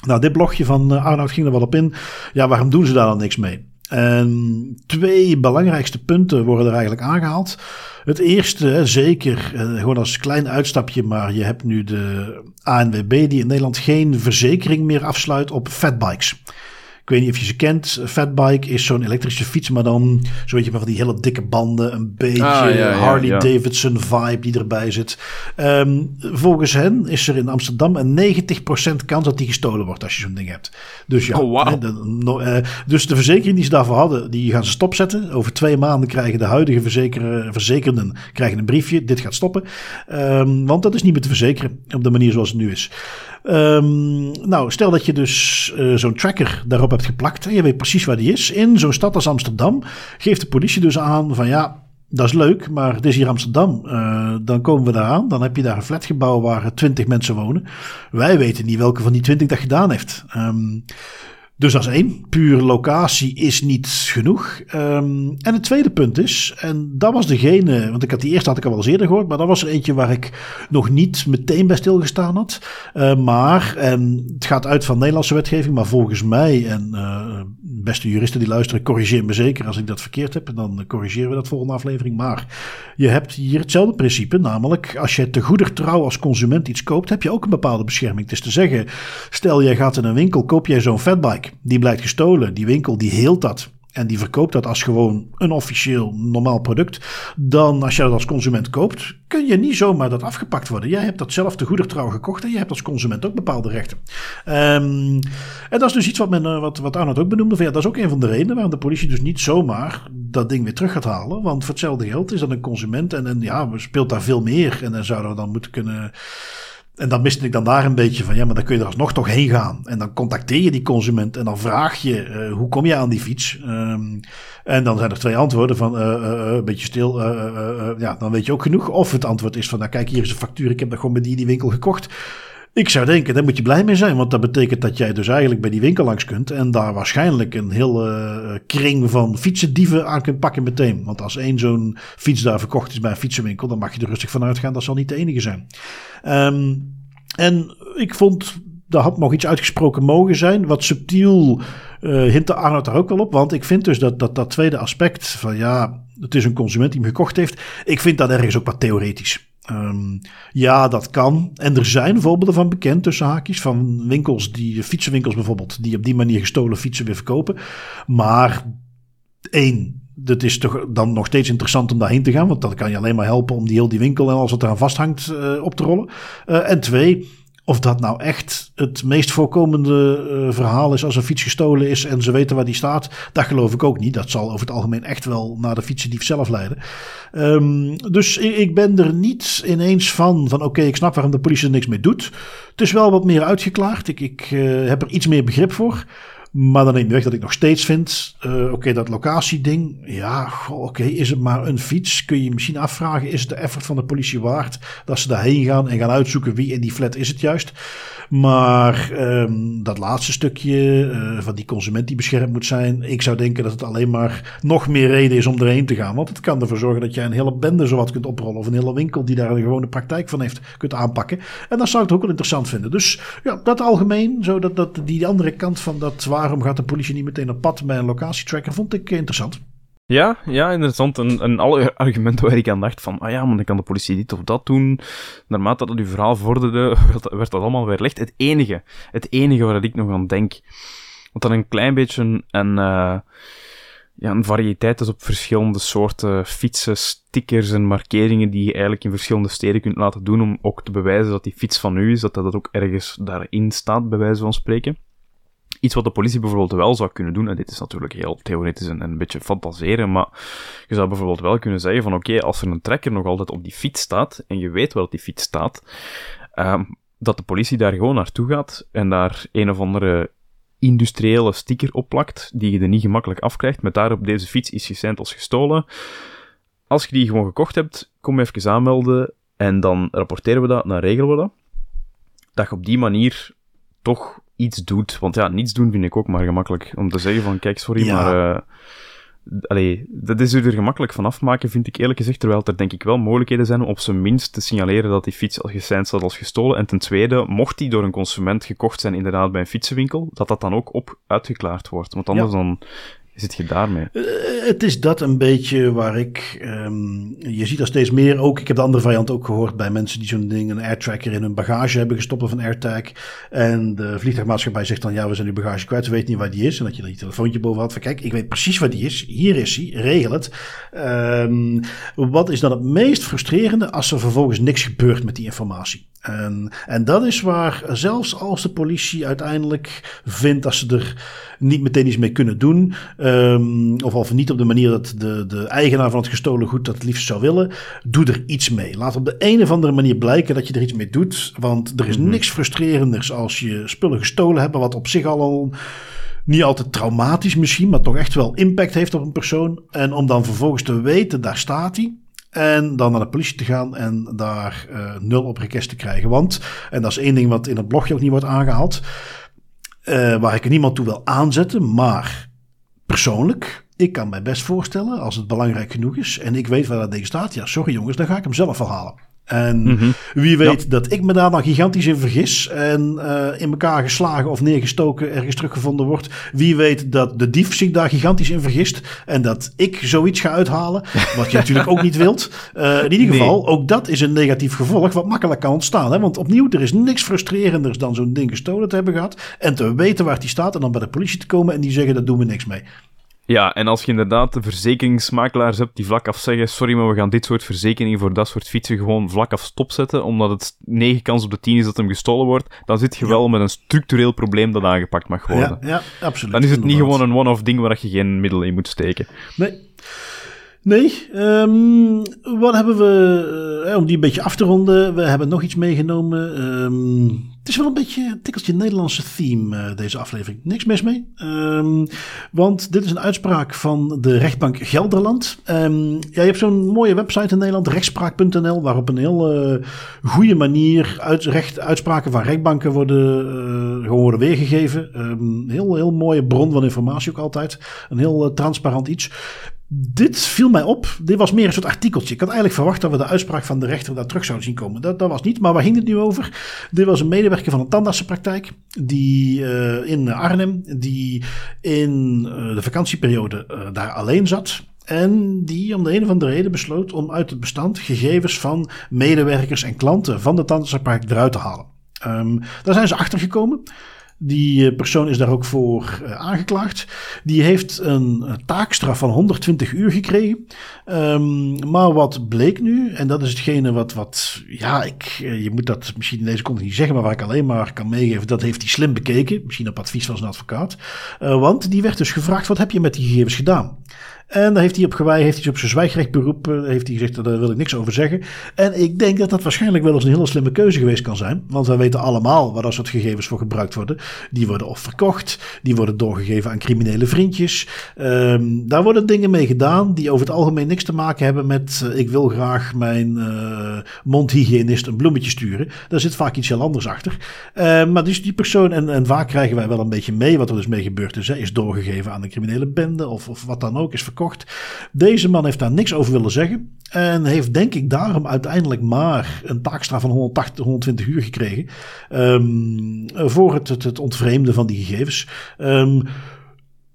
Nou, dit blogje van Arnoud ging er wel op in. Ja, waarom doen ze daar dan niks mee? En twee belangrijkste punten worden er eigenlijk aangehaald. Het eerste, zeker, gewoon als klein uitstapje, maar je hebt nu de ANWB die in Nederland geen verzekering meer afsluit op fatbikes. Ik weet niet of je ze kent. Fatbike is zo'n elektrische fiets, maar dan zo weet je maar van die hele dikke banden. Een beetje Ah, ja, Harley ja. Davidson vibe die erbij zit. Ehm, volgens hen is er in Amsterdam een 90% kans dat die gestolen wordt als je zo'n ding hebt. Dus ja, Oh, de, no- eh, dus de verzekering die ze daarvoor hadden, die gaan ze stopzetten. Over twee maanden krijgen de huidige verzeker- verzekerden krijgen een briefje. Dit gaat stoppen. Ehm, want dat is niet meer te verzekeren op de manier zoals het nu is. Ehm, nou, stel dat je dus eh, zo'n tracker daarop hebt geplakt en je weet precies waar die is. In zo'n stad als Amsterdam geeft de politie dus aan van ja, dat is leuk, maar het is hier Amsterdam. Eh, dan komen we daar aan. Dan heb je daar een flatgebouw waar twintig mensen wonen. Wij weten niet welke van die twintig dat gedaan heeft. Ehm, dus is één. Puur locatie is niet genoeg. Ehm, en het tweede punt is, en dat was degene, want ik had die eerste had ik al wel eerder gehoord, maar dat was er eentje waar ik nog niet meteen bij stilgestaan had. Uh, maar, en het gaat uit van Nederlandse wetgeving, maar volgens mij, en uh, beste juristen die luisteren, corrigeer me zeker als ik dat verkeerd heb, en dan corrigeren we dat volgende aflevering. Maar je hebt hier hetzelfde principe, namelijk als je te goeder trouw als consument iets koopt, heb je ook een bepaalde bescherming. Het is te zeggen, stel jij gaat in een winkel, koop jij zo'n fatbike. Die blijkt gestolen. Die winkel die heelt dat. En die verkoopt dat als gewoon een officieel normaal product. Dan als je dat als consument koopt, kun je niet zomaar dat afgepakt worden. Jij hebt dat zelf te goeder trouw gekocht en je hebt als consument ook bepaalde rechten. Um, en dat is dus iets wat, men, wat, wat Arnold ook benoemde. Dat is ook een van de redenen waarom de politie dus niet zomaar dat ding weer terug gaat halen. Want voor hetzelfde geld is dat een consument en, en ja, speelt daar veel meer. En dan zouden we dan moeten kunnen... En dan miste ik dan daar een beetje van, ja, maar dan kun je er alsnog toch heen gaan. En dan contacteer je die consument en dan vraag je, uh, hoe kom je aan die fiets? Um, en dan zijn er twee antwoorden van, uh, uh, een beetje stil, ja, dan weet je ook genoeg. Of het antwoord is van, nou kijk, hier is een factuur, ik heb dat gewoon bij die, die winkel gekocht. Ik zou denken, daar moet je blij mee zijn, want dat betekent dat jij dus eigenlijk bij die winkel langs kunt en daar waarschijnlijk een hele kring van fietsendieven aan kunt pakken meteen. Want als één zo'n fiets daar verkocht is bij een fietsenwinkel, dan mag je er rustig van uitgaan, dat zal niet de enige zijn. Um, en ik vond, daar had nog iets uitgesproken mogen zijn, wat subtiel uh, hintte Arnold daar ook wel op, want ik vind dus dat, dat dat tweede aspect van ja, het is een consument die hem gekocht heeft, ik vind dat ergens ook wat theoretisch. Um, ja, dat kan. En er zijn voorbeelden van bekend tussen haakjes. Van winkels, die, fietsenwinkels bijvoorbeeld, die op die manier gestolen fietsen weer verkopen. Maar één, het is toch dan nog steeds interessant om daarheen te gaan. Want dat kan je alleen maar helpen om die heel die winkel en alles wat eraan vasthangt uh, op te rollen. Uh, en twee, Of dat nou echt het meest voorkomende uh, verhaal is als een fiets gestolen is en ze weten waar die staat, dat geloof ik ook niet. Dat zal over het algemeen echt wel naar de fietsendief zelf leiden. Um, dus ik, ben er niet ineens van, van oké, ik snap waarom de politie er niks mee doet. Het is wel wat meer uitgeklaard. Ik, ik uh, heb er iets meer begrip voor. Maar dan neem je weg dat ik nog steeds vind, uh, oké, dat locatieding, ja, oké, is het maar een fiets? Kun je je misschien afvragen, is het de effort van de politie waard dat ze daarheen gaan en gaan uitzoeken wie in die flat is het juist? Maar um, dat laatste stukje uh, van die consument die beschermd moet zijn, ik zou denken dat het alleen maar nog meer reden is om erheen te gaan. Want het kan ervoor zorgen dat jij een hele bende zowat kunt oprollen of een hele winkel die daar een gewone praktijk van heeft kunt aanpakken. En dat zou ik ook wel interessant vinden. Dus ja, dat algemeen, zo dat, dat die andere kant van dat waarom gaat de politie niet meteen op pad bij een locatietracker, vond ik interessant. Ja, ja, interessant. En, en alle argumenten waar ik aan dacht van, ah ja, maar dan kan de politie dit of dat doen. Naarmate dat uw verhaal vorderde, werd dat allemaal weer licht. Het enige, het enige waar ik nog aan denk, wat dan een klein beetje een, uh, ja, een variëteit is op verschillende soorten fietsen, stickers en markeringen die je eigenlijk in verschillende steden kunt laten doen om ook te bewijzen dat die fiets van u is, dat dat ook ergens daarin staat, bij wijze van spreken. Iets wat de politie bijvoorbeeld wel zou kunnen doen, en dit is natuurlijk heel theoretisch en, een beetje fantaseren, maar je zou bijvoorbeeld wel kunnen zeggen van oké, als er een trekker nog altijd op die fiets staat, en je weet wel dat die fiets staat, um, dat de politie daar gewoon naartoe gaat en daar een of andere industriële sticker opplakt, die je er niet gemakkelijk afkrijgt, met daarop deze fiets is gesend als gestolen. Als je die gewoon gekocht hebt, kom even aanmelden en dan rapporteren we dat, dan regelen we dat. Dat je op die manier toch iets doet. Want ja, niets doen vind ik ook maar gemakkelijk. Om te zeggen van, kijk, sorry, maar... Uh, allee, dat is er gemakkelijk van afmaken, vind ik eerlijk gezegd. Terwijl er denk ik wel mogelijkheden zijn om op zijn minst te signaleren dat die fiets al geseind staat als gestolen. En ten tweede, mocht die door een consument gekocht zijn, inderdaad bij een fietsenwinkel, dat dat dan ook op uitgeklaard wordt. Want anders dan Zit je daarmee? Uh, het is dat een beetje waar ik. Um, je ziet er steeds meer ook. Ik heb de andere variant ook gehoord bij mensen die zo'n ding, een airtracker in hun bagage hebben gestopt een AirTag. En de vliegtuigmaatschappij zegt dan: Ja, we zijn uw bagage kwijt, we weten niet waar die is. En dat je dan je telefoontje boven had van: Kijk, ik weet precies waar die is. Hier is hij, regel het. Um, wat is dan het meest frustrerende als er vervolgens niks gebeurt met die informatie? En, en dat is waar, zelfs als de politie uiteindelijk vindt dat ze er niet meteen iets mee kunnen doen. Um, of, of niet op de manier dat de, de eigenaar van het gestolen goed dat het liefst zou willen. Doe er iets mee. Laat op de een of andere manier blijken dat je er iets mee doet. Want er is mhm. niks frustrerenders als je spullen gestolen hebt, wat op zich al al niet altijd traumatisch misschien, maar toch echt wel impact heeft op een persoon. En om dan vervolgens te weten, daar staat hij. En dan naar de politie te gaan en daar uh, nul op request te krijgen. Want, en dat is één ding wat in het blogje ook niet wordt aangehaald. Uh, waar ik niemand toe wil aanzetten. Maar persoonlijk, ik kan mij best voorstellen, als het belangrijk genoeg is. En ik weet waar dat ding staat. Ja, sorry jongens, dan ga ik hem zelf wel En mhm. wie weet dat ik me daar dan gigantisch in vergis en uh, in elkaar geslagen of neergestoken ergens teruggevonden wordt. Wie weet dat de dief zich daar gigantisch in vergist en dat ik zoiets ga uithalen, wat je natuurlijk ook niet wilt. Uh, in ieder geval, ook dat is een negatief gevolg wat makkelijk kan ontstaan. Hè? Want opnieuw, er is niks frustrerenders dan zo'n ding gestolen te hebben gehad en te weten waar die staat en dan bij de politie te komen en die zeggen, dat doen we niks mee. Ja, en als je inderdaad de verzekeringsmakelaars hebt die vlak af zeggen: Sorry, maar we gaan dit soort verzekeringen voor dat soort fietsen gewoon vlak af stopzetten, omdat het 9 kans op de 10 is dat hem gestolen wordt, dan zit je wel met een structureel probleem dat aangepakt mag worden. Ja, ja absoluut. Dan is het niet gewoon een one-off ding waar je geen middelen in moet steken. Nee. Nee, um, wat hebben we, uh, om die een beetje af te ronden, we hebben nog iets meegenomen. Um, het is wel een beetje een tikkeltje Nederlandse theme, uh, deze aflevering. Niks mis mee. Um, want dit is een uitspraak van de rechtbank Gelderland. ja, je hebt zo'n mooie website in Nederland, rechtspraak.nl, waar op een heel uh, goede manier uit, recht, uitspraken van rechtbanken worden, uh, gewoon worden weergegeven. heel, heel mooie bron van informatie ook altijd. Een heel transparant iets. Dit viel mij op. Dit was meer een soort artikeltje. Ik had eigenlijk verwacht dat we de uitspraak van de rechter daar terug zouden zien komen. Dat, dat was niet. Maar waar ging het nu over? Dit was een medewerker van een tandartsenpraktijk. Die uh, in Arnhem. Die in uh, de vakantieperiode uh, daar alleen zat. En die om de een of andere reden besloot om uit het bestand gegevens van medewerkers en klanten van de tandartsenpraktijk eruit te halen. Um, daar zijn ze achter gekomen Die eh, persoon is daar ook voor uh, aangeklaagd. Die heeft een taakstraf van 120 uur gekregen. Um, maar wat bleek nu, en dat is hetgene wat, wat ja, ik, je moet dat misschien in deze context niet zeggen, maar waar ik alleen maar kan meegeven, dat heeft hij slim bekeken. Misschien op advies van zijn advocaat. Want die werd dus gevraagd, wat heb je met die gegevens gedaan? En daar heeft hij op gewijd, heeft hij op zijn zwijgrecht beroepen, heeft hij gezegd, daar wil ik niks over zeggen. En ik denk dat dat waarschijnlijk wel eens een hele slimme keuze geweest kan zijn. Want wij weten allemaal waar dat soort gegevens voor gebruikt worden. Die worden of verkocht, die worden doorgegeven aan criminele vriendjes. Um, daar worden dingen mee gedaan die over het algemeen niks te maken hebben met, uh, ik wil graag mijn uh, mondhygiënist een bloemetje sturen. Daar zit vaak iets heel anders achter. Uh, maar dus die persoon, en, en vaak krijgen wij wel een beetje mee wat er dus mee gebeurd is. Is doorgegeven aan een criminele bende of, of wat dan ook, is verkocht deze man heeft daar niks over willen zeggen. En heeft denk ik daarom uiteindelijk maar een taakstraf van 180, 120 uur gekregen. Um, voor het, het, ontvreemden van die gegevens. Um,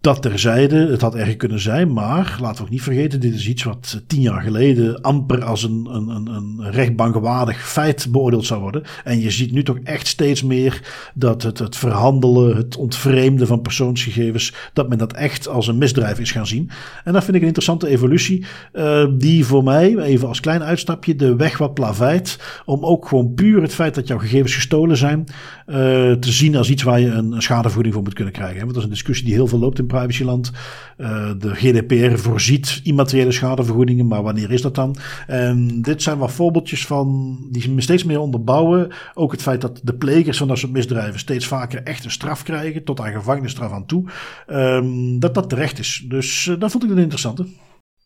dat terzijde, het had erg kunnen zijn, maar laten we ook niet vergeten, dit is iets wat tien jaar geleden amper als een, een, een, rechtbankwaardig feit beoordeeld zou worden. En je ziet nu toch echt steeds meer dat het, het verhandelen, het ontvreemden van persoonsgegevens, dat men dat echt als een misdrijf is gaan zien. En dat vind ik een interessante evolutie, uh, die voor mij, even als klein uitstapje, de weg wat plaveit om ook gewoon puur het feit dat jouw gegevens gestolen zijn, uh, te zien als iets waar je een, een schadevergoeding voor moet kunnen krijgen. Want dat is een discussie die heel veel loopt in privacyland. Uh, de GDPR voorziet immateriële schadevergoedingen, maar wanneer is dat dan? En dit zijn wat voorbeeldjes van die me steeds meer onderbouwen. Ook het feit dat de plegers van dat soort misdrijven steeds vaker echt een straf krijgen, tot aan gevangenisstraf aan toe. Um, dat dat terecht is. Dus uh, dat vond ik een interessante.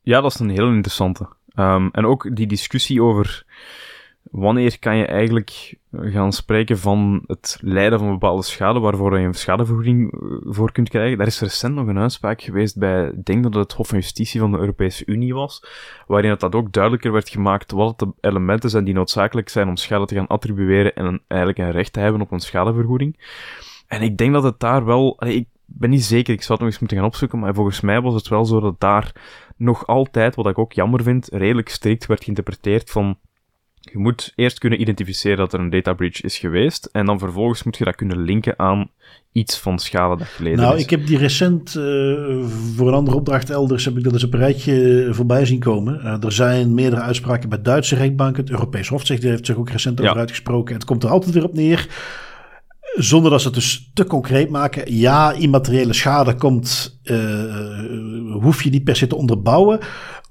Ja, dat is een heel interessante. Um, en ook die discussie over wanneer kan je eigenlijk gaan spreken van het lijden van bepaalde schade waarvoor je een schadevergoeding eh, voor kunt krijgen. Daar is recent nog een uitspraak geweest bij, ik denk dat het Hof van Justitie van de Europese Unie was, waarin het dat ook duidelijker werd gemaakt wat de elementen zijn die noodzakelijk zijn om schade te gaan attribueren en een, eigenlijk een recht te hebben op een schadevergoeding. En ik denk dat het daar wel, ik ben niet zeker, ik zou het nog eens moeten gaan opzoeken, maar volgens mij was het wel zo dat daar nog altijd, wat ik ook jammer vind, redelijk strikt werd geïnterpreteerd van je moet eerst kunnen identificeren dat er een data breach is geweest. En dan vervolgens moet je dat kunnen linken aan iets van schade dat geleden nou, is. ik heb die recent uh, voor een andere opdracht elders heb ik dat eens op een rijtje voorbij zien komen. Uh, er zijn meerdere uitspraken bij Duitse rechtbanken. Het Europees Hof heeft zich ook recent over ja. uitgesproken. En het komt er altijd weer op neer. Zonder dat ze het dus te concreet maken. Ja, immateriële schade komt, uh, hoef je niet per se te onderbouwen.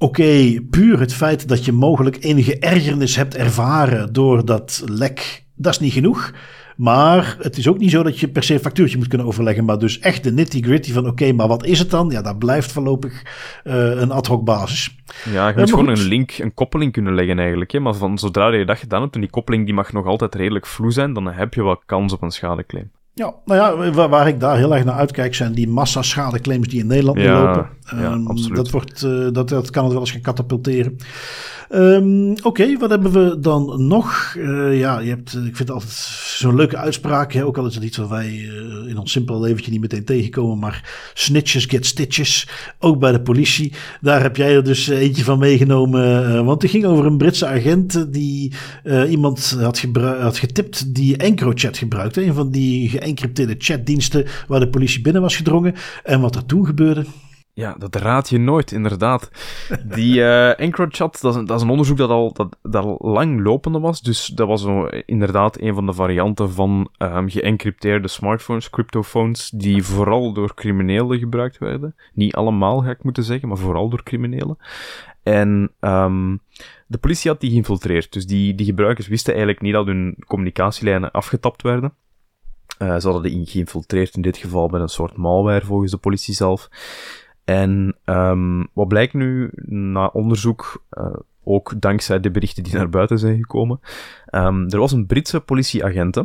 Oké, okay, puur het feit dat je mogelijk enige ergernis hebt ervaren door dat lek, dat is niet genoeg. Maar het is ook niet zo dat je per se een factuurtje moet kunnen overleggen. Maar dus echt de nitty-gritty van oké, okay, maar wat is het dan? Ja, dat blijft voorlopig uh, een ad hoc basis. Ja, je moet uh, gewoon een link, een koppeling kunnen leggen eigenlijk. Hè? Maar van zodra je dat gedaan hebt en die koppeling die mag nog altijd redelijk vloe zijn, dan heb je wel kans op een schadeclaim. Ja, nou ja, waar, waar, ik daar heel erg naar uitkijk zijn die massa schadeclaims die in Nederland ja, lopen. Ja, um, absoluut. Dat, wordt, uh, dat, dat kan het wel eens gaan katapulteren. Um, Oké, okay, wat hebben we dan nog? Uh, ja, je hebt, ik vind het altijd zo'n leuke uitspraak. Hè? Ook al is het iets wat wij uh, in ons simpele leventje niet meteen tegenkomen. Maar snitches get stitches. Ook bij de politie. Daar heb jij er dus eentje van meegenomen. Want het ging over een Britse agent die iemand had, had getipt die EncroChat gebruikte. Een van die geëncrypteerde chatdiensten waar de politie binnen was gedrongen. En wat er toen gebeurde... Ja, dat raad je nooit, inderdaad. Die uh, EncroChat, dat is, een onderzoek dat al, dat, dat lang lopende was. Dus dat was zo, inderdaad een van de varianten van um, geëncrypteerde smartphones, cryptophones, die vooral door criminelen gebruikt werden. Niet allemaal, ga ik moeten zeggen, maar vooral door criminelen. En um, de politie had die geïnfiltreerd. Dus die, die gebruikers wisten eigenlijk niet dat hun communicatielijnen afgetapt werden. Uh, ze hadden die geïnfiltreerd in dit geval met een soort malware volgens de politie zelf. En um, wat blijkt nu na onderzoek, uh, ook dankzij de berichten die naar buiten zijn gekomen, um, er was een Britse politieagent,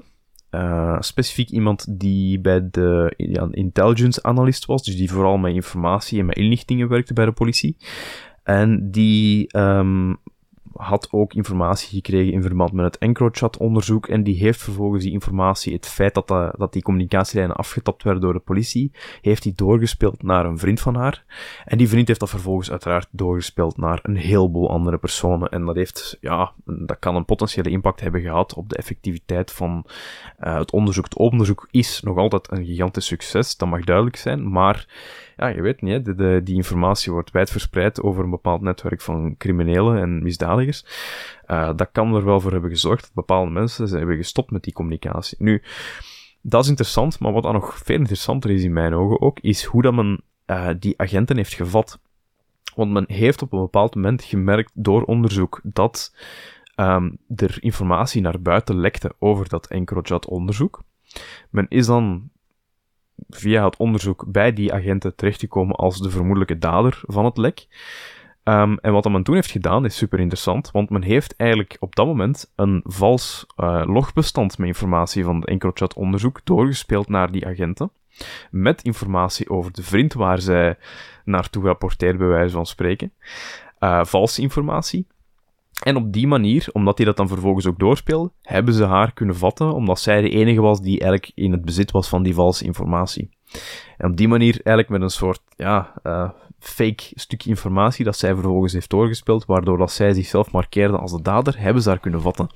uh, specifiek iemand die bij de ja, intelligence analyst was, dus die vooral met informatie en met inlichtingen werkte bij de politie. En die um, had ook informatie gekregen in verband met het EncroChat-onderzoek en die heeft vervolgens die informatie, het feit dat, dat, dat die communicatielijnen afgetapt werden door de politie, heeft die doorgespeeld naar een vriend van haar. En die vriend heeft dat vervolgens uiteraard doorgespeeld naar een heleboel andere personen. En dat heeft, ja, dat kan een potentiële impact hebben gehad op de effectiviteit van uh, het onderzoek. Het onderzoek is nog altijd een gigantisch succes, dat mag duidelijk zijn, maar ja, je weet niet, de, die informatie wordt wijdverspreid over een bepaald netwerk van criminelen en misdadigers. Uh, dat kan er wel voor hebben gezorgd dat bepaalde mensen ze hebben gestopt met die communicatie. Nu, dat is interessant, maar wat dan nog veel interessanter is in mijn ogen ook, is hoe dat men uh, die agenten heeft gevat. Want men heeft op een bepaald moment gemerkt door onderzoek dat um, er informatie naar buiten lekte over dat EncroChat-onderzoek. Men is dan via het onderzoek bij die agenten terechtgekomen als de vermoedelijke dader van het lek. Um, en wat men toen heeft gedaan is super interessant, want men heeft eigenlijk op dat moment een vals uh, logbestand met informatie van het EncroChat-onderzoek doorgespeeld naar die agenten. Met informatie over de vriend waar zij naartoe rapporteert, bij wijze van spreken. Uh, valse informatie. En op die manier, omdat hij dat dan vervolgens ook doorspeelde, hebben ze haar kunnen vatten, omdat zij de enige was die eigenlijk in het bezit was van die valse informatie. En op die manier eigenlijk met een soort, ja, uh, fake stukje informatie dat zij vervolgens heeft doorgespeeld, waardoor dat zij zichzelf markeerde als de dader, hebben ze haar kunnen vatten.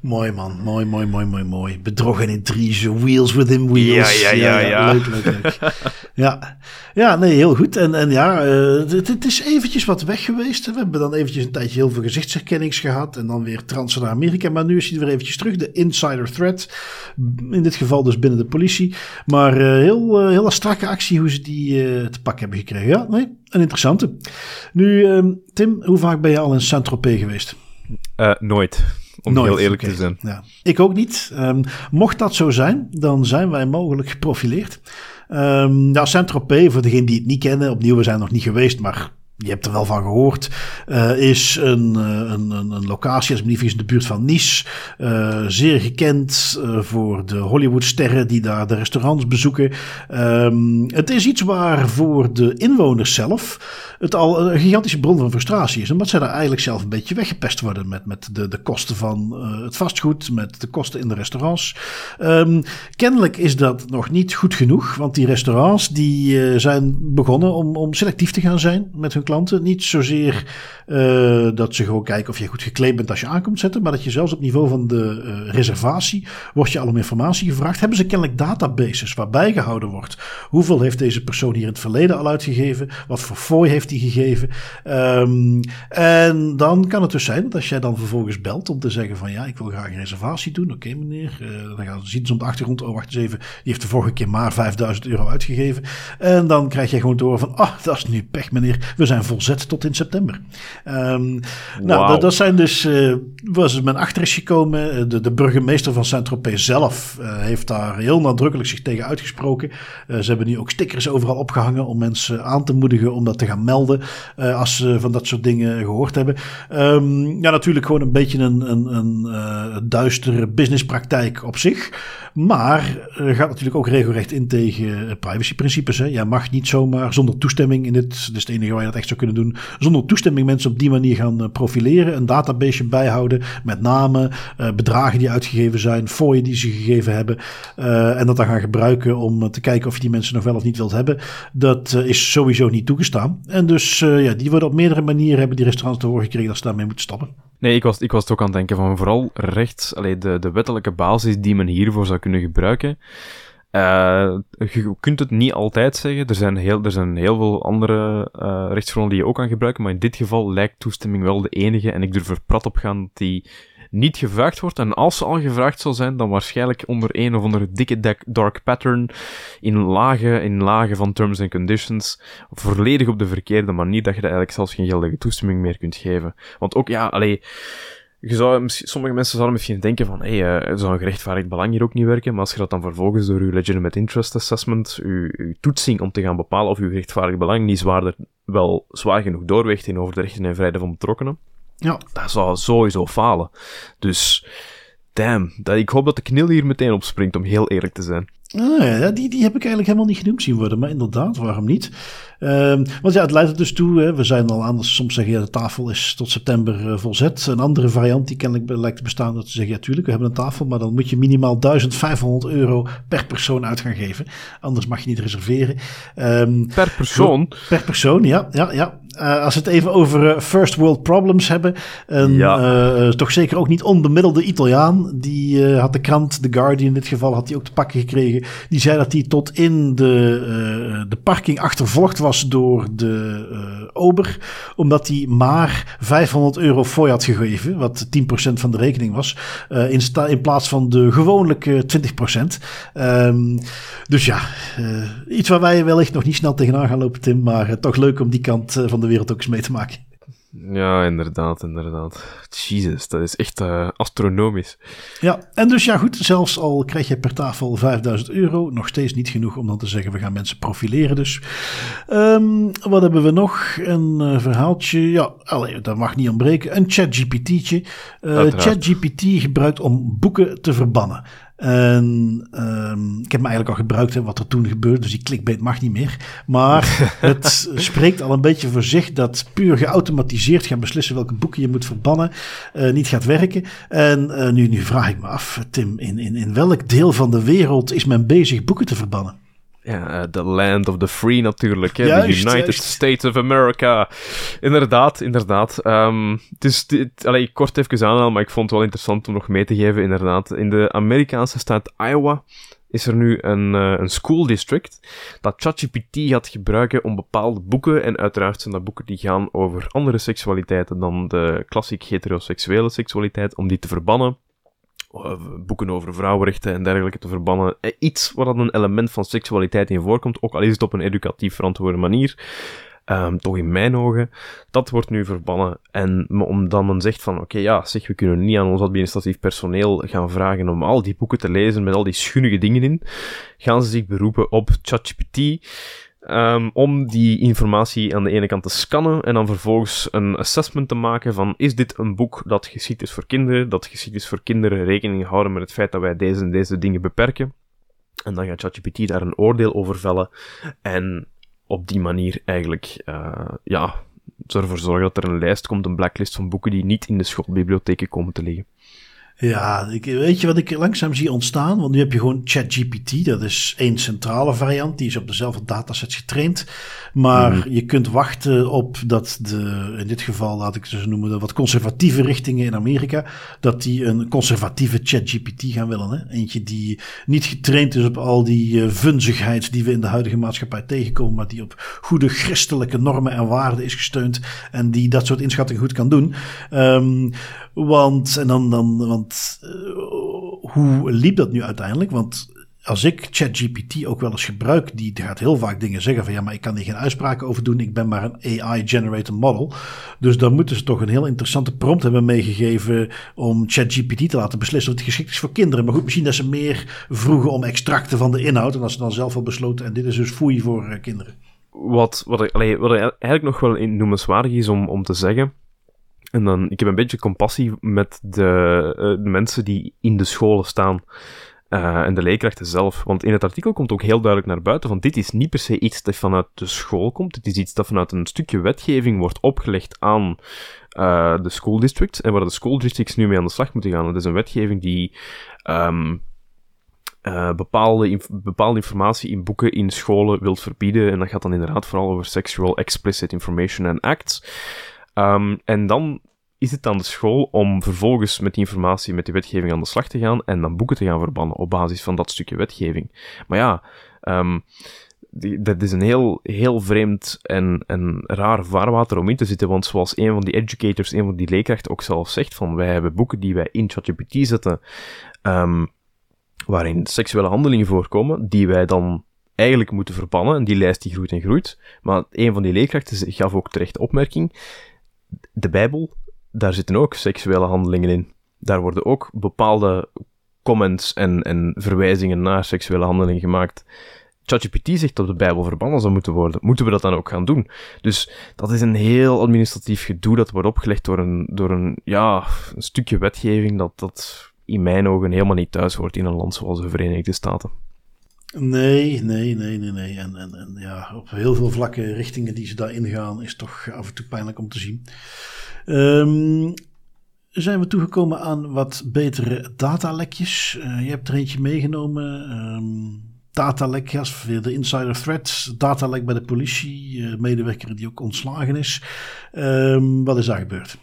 Mooi man, mooi, mooi, mooi, mooi, mooi. Bedrog en intrige, wheels within wheels. Ja, ja, ja. ja, ja. Leuk, leuk, leuk. ja. ja, nee, heel goed. En, en ja, uh, het, het, is eventjes wat weg geweest. We hebben dan eventjes een tijdje heel veel gezichtsherkennings gehad en dan weer transen naar Amerika. Maar nu is hij weer eventjes terug, de insider threat. In dit geval dus binnen de politie. Maar uh, heel, uh, heel strakke actie hoe ze die te pak hebben gekregen. Ja, nee, een interessante. Nu, uh, Tim, hoe vaak ben je al in Saint-Tropez geweest? Uh, nooit. Om nooit, heel eerlijk okay. te zijn. Ja. Ik ook niet. Um, mocht dat zo zijn, dan zijn wij mogelijk geprofileerd. Um, ja, Saint-Tropez, voor degenen die het niet kennen, opnieuw, we zijn nog niet geweest, maar je hebt er wel van gehoord, uh, is een, een, een, een locatie, als in de buurt van Nice. Uh, zeer gekend voor de Hollywoodsterren die daar de restaurants bezoeken. Um, het is iets waar voor de inwoners zelf het al een gigantische bron van frustratie is. Omdat zij daar eigenlijk zelf een beetje weggepest worden met, met de, de kosten van het vastgoed, met de kosten in de restaurants. Um, kennelijk is dat nog niet goed genoeg, want die restaurants die zijn begonnen om, om selectief te gaan zijn met hun klanten. Niet zozeer uh, dat ze gewoon kijken of je goed gekleed bent als je aankomt zetten, maar dat je zelfs op niveau van de uh, reservatie wordt je al om informatie gevraagd. Hebben ze kennelijk databases waarbij gehouden wordt? Hoeveel heeft deze persoon hier in het verleden al uitgegeven? Wat voor fooi heeft hij gegeven? Um, en dan kan het dus zijn dat jij dan vervolgens belt om te zeggen van ja, ik wil graag een reservatie doen. Oké meneer, uh, dan gaan, zien ze op de achtergrond, oh wacht eens even, die heeft de vorige keer maar 5000 euro uitgegeven. En dan krijg je gewoon te horen van, ah, dat is nu pech meneer, we zijn volzet tot in september. Um, wow. Nou, dat, dat, zijn dus, uh, was men achter is gekomen. Eh, de, de burgemeester van Saint-Tropez zelf uh, heeft daar heel nadrukkelijk zich tegen uitgesproken. Uh, ze hebben nu ook stickers overal opgehangen om mensen aan te moedigen om dat te gaan melden als ze van dat soort dingen gehoord hebben. Um, ja, natuurlijk gewoon een beetje een, een, een duistere businesspraktijk op zich. Maar gaat natuurlijk ook regelrecht in tegen privacyprincipes. Hè. Jij mag niet zomaar zonder toestemming in dit, dus het enige waar je dat echt zou kunnen doen, zonder toestemming mensen op die manier gaan eh, profileren. Een database bijhouden met namen, bedragen die uitgegeven zijn, fooien die ze gegeven hebben. En dat dan gaan gebruiken om te kijken of je die mensen nog wel of niet wilt hebben. Dat is sowieso niet toegestaan. En dus ja, die worden op meerdere manieren, hebben die restaurants te horen gekregen dat ze daarmee moeten stoppen. Nee, ik was, ik was het ook aan het denken van vooral rechts, allee, de, de wettelijke basis die men hiervoor zou kunnen gebruiken. Uh, je kunt het niet altijd zeggen. Er zijn heel, er zijn heel veel andere uh, rechtsgronden die je ook kan gebruiken. Maar in dit geval lijkt toestemming wel de enige. En ik durf er prat op gaan dat die niet gevraagd wordt. En als ze al gevraagd zal zijn, dan waarschijnlijk onder een of andere dikke dark pattern. In lagen, in lagen van terms and conditions. Volledig op de verkeerde manier. Dat je er eigenlijk zelfs geen geldige toestemming meer kunt geven. Want ook, ja, alleen je zou, sommige mensen zouden misschien denken van, hé, hey, uh, zou een gerechtvaardigd belang hier ook niet werken, maar als je dat dan vervolgens door je legitimate interest assessment, je toetsing om te gaan bepalen of je gerechtvaardigd belang niet zwaarder, wel zwaar genoeg doorweegt in over de rechten en vrijheden van betrokkenen, ja. dat zou sowieso falen. Dus, damn, dat, ik hoop dat de knil hier meteen opspringt, om heel eerlijk te zijn. Ah, ja, die, die heb ik eigenlijk helemaal niet genoemd zien worden. Maar inderdaad, waarom niet? Um, want ja, het leidt er dus toe. Hè, we zijn al aan, soms zeggen ja, de tafel is tot september uh, volzet. Een andere variant die kennelijk lijkt te bestaan, dat ze zeggen ja, tuurlijk, we hebben een tafel, maar dan moet je minimaal 1500 euro per persoon uit gaan geven. Anders mag je niet reserveren. Um, per persoon? Per persoon, ja. ja, ja. Uh, als we het even over uh, first world problems hebben. Een ja. uh, toch zeker ook niet onbemiddelde Italiaan. Die had de krant, The Guardian in dit geval, had hij ook te pakken gekregen. Die zei dat hij tot in de, de parking achtervolgd was door de ober. Omdat hij maar 500 euro fooi had gegeven. Wat 10% van de rekening was. in, in plaats van de gewoonlijke 20%. Um, dus ja, iets waar wij wellicht nog niet snel tegenaan gaan lopen, Tim. Maar toch leuk om die kant van de wereld ook eens mee te maken. Ja, inderdaad, inderdaad. Jezus, dat is echt uh, astronomisch. Ja, en dus ja goed, zelfs al krijg je per tafel 5000 euro, nog steeds niet genoeg om dan te zeggen we gaan mensen profileren dus. Um, wat hebben we nog? Een uh, verhaaltje, ja, allee, dat mag niet ontbreken. Een ChatGPT'tje. Uh, ChatGPT gebruikt om boeken te verbannen. En um, ik heb me eigenlijk al gebruikt wat er toen gebeurde, dus die clickbait mag niet meer. Maar het spreekt al een beetje voor zich dat puur geautomatiseerd gaan beslissen welke boeken je moet verbannen, uh, niet gaat werken. En uh, nu, nu vraag ik me af, Tim, in, in, in welk deel van de wereld is men bezig boeken te verbannen? Ja, the land of the free natuurlijk. Hè? the United States of America. Inderdaad, inderdaad. Um, het is, het, allee, kort even aanhalen, maar ik vond het wel interessant om nog mee te geven, inderdaad. In de Amerikaanse staat Iowa is er nu een, uh, een school district dat ChatGPT gaat gebruiken om bepaalde boeken, en uiteraard zijn dat boeken die gaan over andere seksualiteiten dan de klassiek heteroseksuele seksualiteit, om die te verbannen boeken over vrouwenrechten en dergelijke te verbannen. Eh, iets waar dan een element van seksualiteit in voorkomt, ook al is het op een educatief verantwoorde manier. Um, toch in mijn ogen, dat wordt nu verbannen. En omdat men zegt van, oké, ja, zeg, we kunnen niet aan ons administratief personeel gaan vragen om al die boeken te lezen met al die schunnige dingen in, gaan ze zich beroepen op ChatGPT, Um, om die informatie aan de ene kant te scannen en dan vervolgens een assessment te maken van is dit een boek dat geschikt is voor kinderen, dat geschikt is voor kinderen rekening houden met het feit dat wij deze en deze dingen beperken. En dan gaat ChatGPT daar een oordeel over vellen en op die manier eigenlijk, uh, ja, ervoor zorgen dat er een lijst komt, een blacklist van boeken die niet in de schoolbibliotheken komen te liggen. Ja, ik, weet je wat ik langzaam zie ontstaan? Want nu heb je gewoon ChatGPT, dat is één centrale variant, die is op dezelfde datasets getraind. Maar mhm. je kunt wachten op dat de, in dit geval laat ik ze noemen, de wat conservatieve richtingen in Amerika, dat die een conservatieve ChatGPT gaan willen. Hè? Eentje die niet getraind is op al die uh, vunzigheid die we in de huidige maatschappij tegenkomen, maar die op goede christelijke normen en waarden is gesteund en die dat soort inschattingen goed kan doen. Um, want, en dan, dan, want uh, hoe liep dat nu uiteindelijk? Want als ik ChatGPT ook wel eens gebruik, die gaat heel vaak dingen zeggen van ja, maar ik kan hier geen uitspraken over doen. Ik ben maar een AI-generated model. Dus dan moeten ze toch een heel interessante prompt hebben meegegeven om ChatGPT te laten beslissen of het geschikt is voor kinderen. Maar goed, misschien dat ze meer vroegen om extracten van de inhoud en dat ze dan zelf al besloten en dit is dus foei voor uh, kinderen. Wat, wat, wat eigenlijk nog wel noemenswaardig is om, om te zeggen, en dan, ik heb een beetje compassie met de, uh, de mensen die in de scholen staan. Uh, en de leerkrachten zelf. Want in het artikel komt ook heel duidelijk naar buiten van dit is niet per se iets dat vanuit de school komt. Het is iets dat vanuit een stukje wetgeving wordt opgelegd aan uh, de school districts. En waar de school districts nu mee aan de slag moeten gaan. Het is een wetgeving die uh, bepaalde, bepaalde informatie in boeken in scholen wilt verbieden. En dat gaat dan inderdaad vooral over Sexual Explicit Information and Acts. Um, en dan is het aan de school om vervolgens met die informatie, met die wetgeving aan de slag te gaan en dan boeken te gaan verbannen op basis van dat stukje wetgeving. Maar ja, die, dat is een heel, heel vreemd en, en raar vaarwater om in te zitten, want zoals een van die educators, een van die leerkrachten ook zelf zegt, van wij hebben boeken die wij in ChatGPT zetten, um, waarin seksuele handelingen voorkomen, die wij dan eigenlijk moeten verbannen, en die lijst die groeit en groeit. Maar een van die leerkrachten gaf ook terecht opmerking, de Bijbel, daar zitten ook seksuele handelingen in. Daar worden ook bepaalde comments en, en verwijzingen naar seksuele handelingen gemaakt. ChatGPT zegt dat de Bijbel verbannen zou moeten worden. Moeten we dat dan ook gaan doen? Dus dat is een heel administratief gedoe dat wordt opgelegd door een, door een, ja, een stukje wetgeving dat, dat in mijn ogen helemaal niet thuis hoort in een land zoals de Verenigde Staten. Nee, nee, nee, nee, nee. En, en, en ja, op heel veel vlakken richtingen die ze daarin gaan, is toch af en toe pijnlijk om te zien. Um, zijn we toegekomen aan wat betere datalekjes. Uh, je hebt er eentje meegenomen. Um, datalek, de insider threats. Datalek bij de politie, uh, medewerker die ook ontslagen is. Um, wat is daar gebeurd?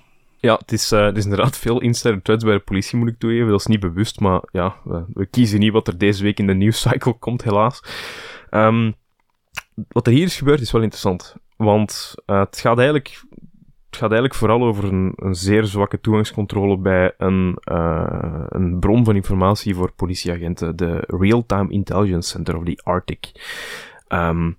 Ja, het is, uh, het is inderdaad veel insider threads bij de politie, moet ik toegeven. Dat is niet bewust, maar ja, we, we kiezen niet wat er deze week in de nieuwscycle komt, helaas. Um, wat er hier is gebeurd is wel interessant. Want uh, het gaat eigenlijk het gaat eigenlijk vooral over een, een zeer zwakke toegangscontrole bij een, uh, een bron van informatie voor politieagenten, de Real-Time Intelligence Center of the Arctic. Um,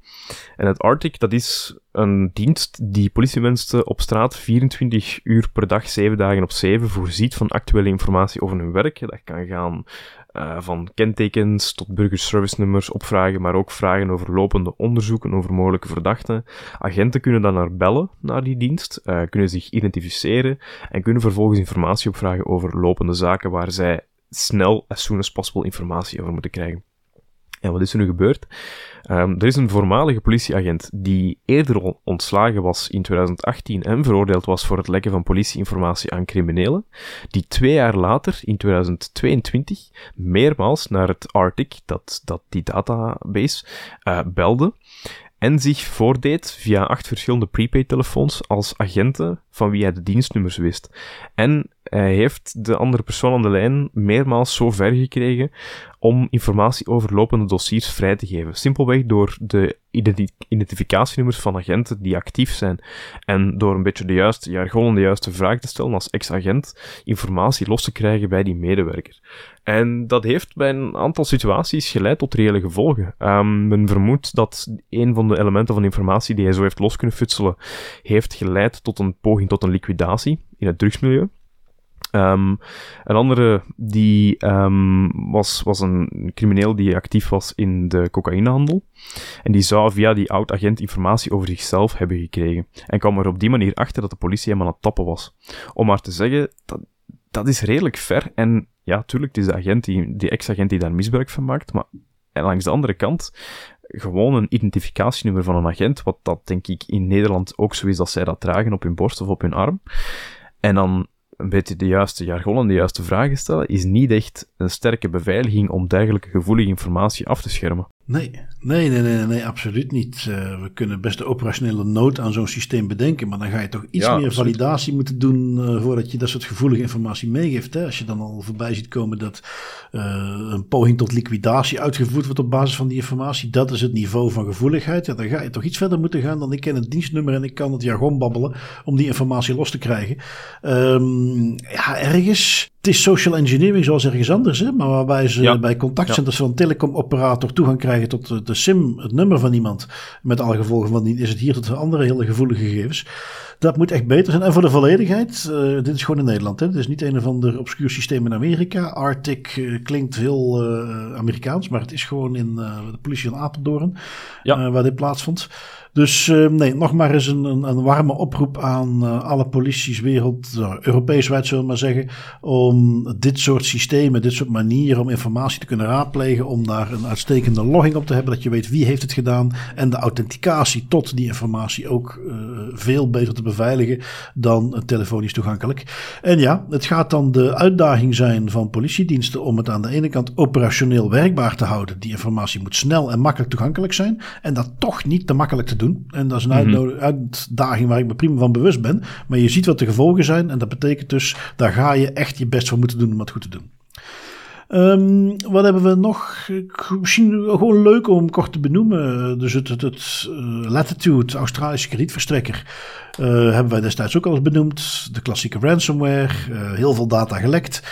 en het Arctic, dat is een dienst die politiemensen op straat 24 uur per dag, 7 dagen op 7 voorziet van actuele informatie over hun werk. Dat kan gaan uh, van kentekens tot burgerservice-nummers opvragen, maar ook vragen over lopende onderzoeken over mogelijke verdachten. Agenten kunnen dan naar bellen naar die dienst, uh, kunnen zich identificeren en kunnen vervolgens informatie opvragen over lopende zaken waar zij snel, as soon as possible, informatie over moeten krijgen. En wat is er nu gebeurd? Um, er is een voormalige politieagent die eerder al ontslagen was in 2018 en veroordeeld was voor het lekken van politieinformatie aan criminelen, die twee jaar later, in 2022, meermaals naar het Arctic, dat, dat die database, uh, belde en zich voordeed via acht verschillende prepaid-telefoons als agenten van wie hij de dienstnummers wist. En hij heeft de andere persoon aan de lijn meermaals zo ver gekregen om informatie over lopende dossiers vrij te geven. Simpelweg door de identificatienummers van agenten die actief zijn en door een beetje de juiste jargon de juiste vraag te stellen als ex-agent informatie los te krijgen bij die medewerker. En dat heeft bij een aantal situaties geleid tot reële gevolgen. Um, men vermoedt dat een van de elementen van informatie die hij zo heeft los kunnen futselen, heeft geleid tot een poging tot een liquidatie in het drugsmilieu. Um, een andere die um, was, was een crimineel die actief was in de cocaïnehandel. En die zou via die oud-agent informatie over zichzelf hebben gekregen. En kwam er op die manier achter dat de politie hem aan het tappen was. Om maar te zeggen, dat, dat is redelijk ver. En ja, tuurlijk, is de agent die, die ex-agent die daar misbruik van maakt. Maar en langs de andere kant, gewoon een identificatienummer van een agent, wat dat denk ik in Nederland ook zo is dat zij dat dragen op hun borst of op hun arm. En dan een beetje de juiste jargon en de juiste vragen stellen, is niet echt een sterke beveiliging om dergelijke gevoelige informatie af te schermen. Nee, nee, nee, nee, nee absoluut niet. Uh, we kunnen best de operationele nood aan zo'n systeem bedenken, maar dan ga je toch iets meer validatie moeten doen uh, voordat je dat soort gevoelige informatie meegeeft. Hè? Als je dan al voorbij ziet komen dat uh, een poging tot liquidatie uitgevoerd wordt op basis van die informatie, dat is het niveau van gevoeligheid. Ja, dan ga je toch iets verder moeten gaan dan ik ken het dienstnummer en ik kan het jargon babbelen om die informatie los te krijgen. Um, ja, ergens het is social engineering zoals ergens anders, hè? maar waarbij ze bij contactcenters ja. van een telecomoperator toegang krijgen tot de, SIM, het nummer van iemand. Met alle gevolgen van die is het hier tot andere hele gevoelige gegevens. Dat moet echt beter zijn. En voor de volledigheid, uh, dit is gewoon in Nederland. Hè? Dit is niet een of ander obscuur systeem in Amerika. Arctic uh, klinkt heel uh, Amerikaans, maar het is gewoon in de politie van Apeldoorn ja. waar dit plaatsvond. Dus uh, nee, nog maar eens een, een, een warme oproep aan uh, alle polities wereld, uh, Europees wijd zullen we maar zeggen, om dit soort systemen, dit soort manieren om informatie te kunnen raadplegen, om daar een uitstekende logging op te hebben, dat je weet wie heeft het gedaan en de authenticatie tot die informatie ook veel beter te beveiligen dan telefonisch toegankelijk. En ja, het gaat dan de uitdaging zijn van politiediensten om het aan de ene kant operationeel werkbaar te houden. Die informatie moet snel en makkelijk toegankelijk zijn en dat toch niet te makkelijk te doen en dat is een mm uitdaging waar ik me prima van bewust ben. Maar je ziet wat de gevolgen zijn. En dat betekent dus, daar ga je echt je best voor moeten doen om het goed te doen. Um, wat hebben we nog? Misschien gewoon leuk om kort te benoemen. Dus het, het, het uh, Latitude, Australische kredietverstrekker, uh, hebben wij destijds ook al eens benoemd. De klassieke ransomware, uh, heel veel data gelekt.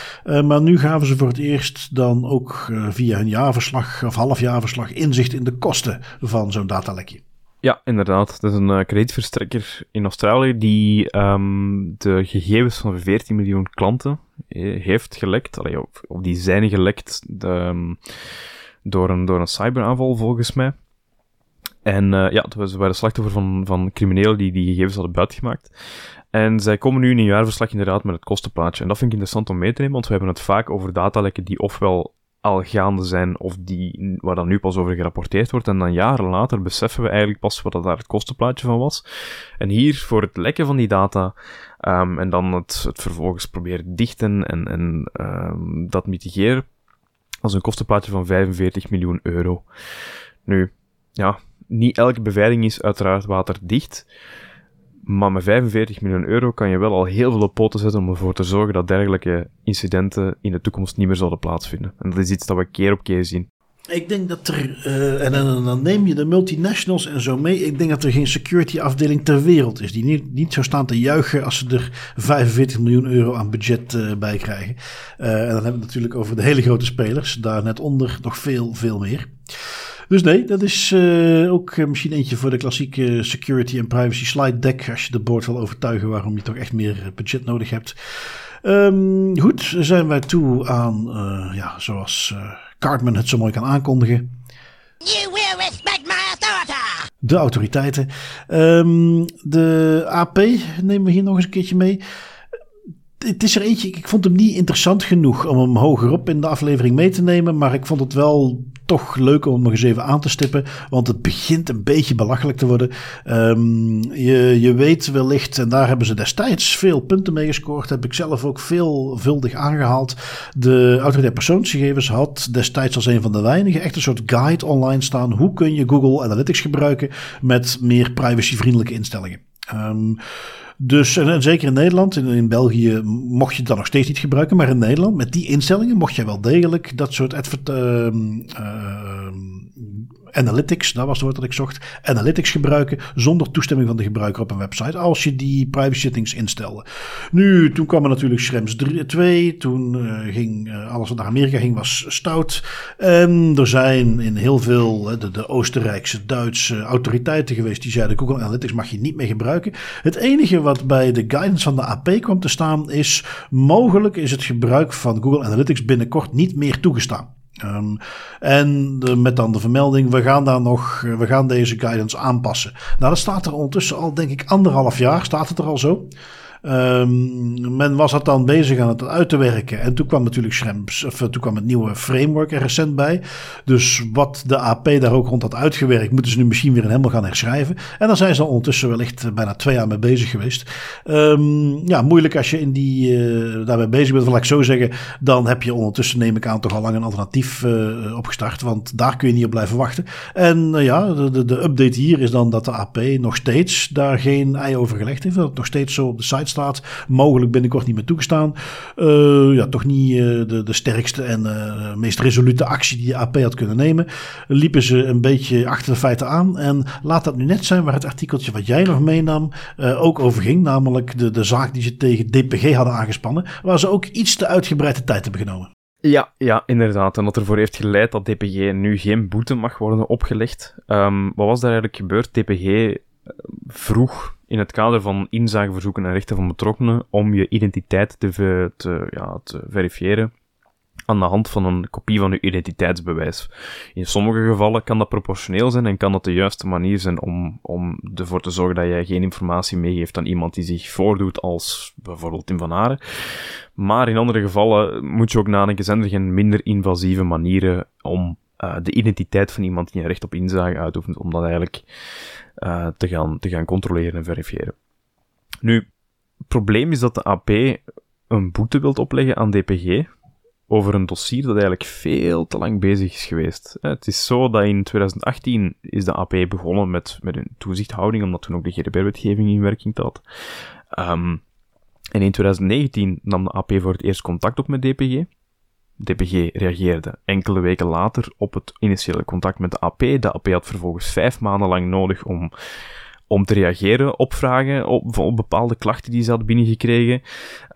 maar nu gaven ze voor het eerst dan ook via hun jaarverslag of halfjaarverslag inzicht in de kosten van zo'n datalekje. Ja, inderdaad. Het is een uh, kredietverstrekker in Australië die um, de gegevens van 14 miljoen klanten eh, heeft gelekt. Allee, of, die zijn gelekt de, um, door, een, door een cyberaanval, volgens mij. En uh, ja, ze waren slachtoffer van, van criminelen die die gegevens hadden buitgemaakt. En zij komen nu in een jaarverslag inderdaad met het kostenplaatje. En dat vind ik interessant om mee te nemen, want we hebben het vaak over datalekken die ofwel al gaande zijn of die, waar dan nu pas over gerapporteerd wordt. En dan jaren later beseffen we eigenlijk pas wat daar het kostenplaatje van was. En hier, voor het lekken van die data, um, en dan het, het vervolgens proberen dichten en, en um, dat mitigeren, was een kostenplaatje van 45 miljoen euro. Nu, ja, niet elke beveiliging is uiteraard waterdicht. Maar met 45 miljoen euro kan je wel al heel veel op poten zetten om ervoor te zorgen dat dergelijke incidenten in de toekomst niet meer zouden plaatsvinden. En dat is iets dat we keer op keer zien. Ik denk dat er, uh, en dan, dan, neem je de multinationals en zo mee. Ik denk dat er geen security afdeling ter wereld is die niet, niet zou staan te juichen als ze er 45 miljoen euro aan budget uh, bij krijgen. Uh, en dan hebben we het natuurlijk over de hele grote spelers. Daar net onder nog veel, veel meer. Dus nee, dat is uh, ook uh, misschien eentje voor de klassieke security en privacy slide deck. Als je de board wil overtuigen waarom je toch echt meer budget nodig hebt. Um, goed, zijn wij toe aan, uh, ja, zoals Cartman het zo mooi kan aankondigen. You will respect my authority. De autoriteiten. Um, de AP nemen we hier nog eens een keertje mee het is er eentje, ik vond hem niet interessant genoeg om hem hogerop in de aflevering mee te nemen. Maar ik vond het wel toch leuk om nog eens even aan te stippen. Want het begint een beetje belachelijk te worden. Um, je, je weet wellicht, en daar hebben ze destijds veel punten mee gescoord. Heb ik zelf ook veelvuldig aangehaald. De autoriteit persoonsgegevens had destijds als een van de weinigen echt een soort guide online staan. Hoe kun je Google Analytics gebruiken met meer privacyvriendelijke instellingen? Um, dus en, zeker in Nederland, in, in, België mocht je het dan nog steeds niet gebruiken, maar in Nederland met die instellingen mocht je wel degelijk dat soort advert, uh, uh, analytics, dat was het woord dat ik zocht, analytics gebruiken zonder toestemming van de gebruiker op een website als je die privacy settings instelde. Nu, toen kwam er natuurlijk Schrems 2, toen uh, ging uh, alles wat naar Amerika ging was stout. En er zijn in heel veel de, de Oostenrijkse, Duitse autoriteiten geweest die zeiden Google Analytics mag je niet meer gebruiken. Het enige wat bij de guidance van de AP kwam te staan is mogelijk is het gebruik van Google Analytics binnenkort niet meer toegestaan. Um, en met dan de vermelding, we gaan daar nog, we gaan deze guidance aanpassen. Nou, dat staat er ondertussen al, denk ik, anderhalf jaar, staat het er al zo. Um, men was het dan bezig aan het uit te werken. En toen kwam natuurlijk Schrems, of toen kwam het nieuwe framework er recent bij. Dus wat de AP daar ook rond had uitgewerkt, moeten ze nu misschien weer helemaal gaan herschrijven. En dan zijn ze ondertussen wellicht bijna twee jaar mee bezig geweest. Um, ja, moeilijk als je in die, uh, daarmee bezig bent. Laat ik zo zeggen, dan heb je ondertussen, neem ik aan, toch al lang een alternatief opgestart. Want daar kun je niet op blijven wachten. En ja, de, de, de, update hier is dan dat de AP nog steeds daar geen ei over gelegd heeft. Dat het nog steeds zo op de site Mogelijk binnenkort niet meer toegestaan. Uh, ja, toch niet uh, de, de sterkste en uh, meest resolute actie die de AP had kunnen nemen. Liepen ze een beetje achter de feiten aan. En laat dat nu net zijn waar het artikeltje wat jij nog meenam ook over ging. Namelijk de, de zaak die ze tegen DPG hadden aangespannen. Waar ze ook iets te uitgebreide tijd hebben genomen. Ja, ja, inderdaad. En dat ervoor heeft geleid dat DPG nu geen boete mag worden opgelegd. Um, wat was daar eigenlijk gebeurd? DPG vroeg in het kader van inzageverzoeken en rechten van betrokkenen om je identiteit te, te, ja, te verifiëren aan de hand van een kopie van je identiteitsbewijs. In sommige gevallen kan dat proportioneel zijn en kan dat de juiste manier zijn om, om ervoor te zorgen dat jij geen informatie meegeeft aan iemand die zich voordoet als bijvoorbeeld Tim van Haren. Maar in andere gevallen moet je ook nadenken, zijn er geen minder invasieve manieren om uh, de identiteit van iemand die een recht op inzage uitoefent, om dat eigenlijk uh, te, gaan, te gaan controleren en verifiëren. Nu, het probleem is dat de AP een boete wilt opleggen aan DPG over een dossier dat eigenlijk veel te lang bezig is geweest. Het is zo dat in 2018 is de AP begonnen met, met een toezichthouding, omdat toen ook de GDPR-wetgeving in werking trad. Um, en in 2019 nam de AP voor het eerst contact op met DPG. DPG reageerde enkele weken later op het initiële contact met de AP. De AP had vervolgens vijf maanden lang nodig om, om te reageren op vragen, op, bepaalde klachten die ze had binnengekregen.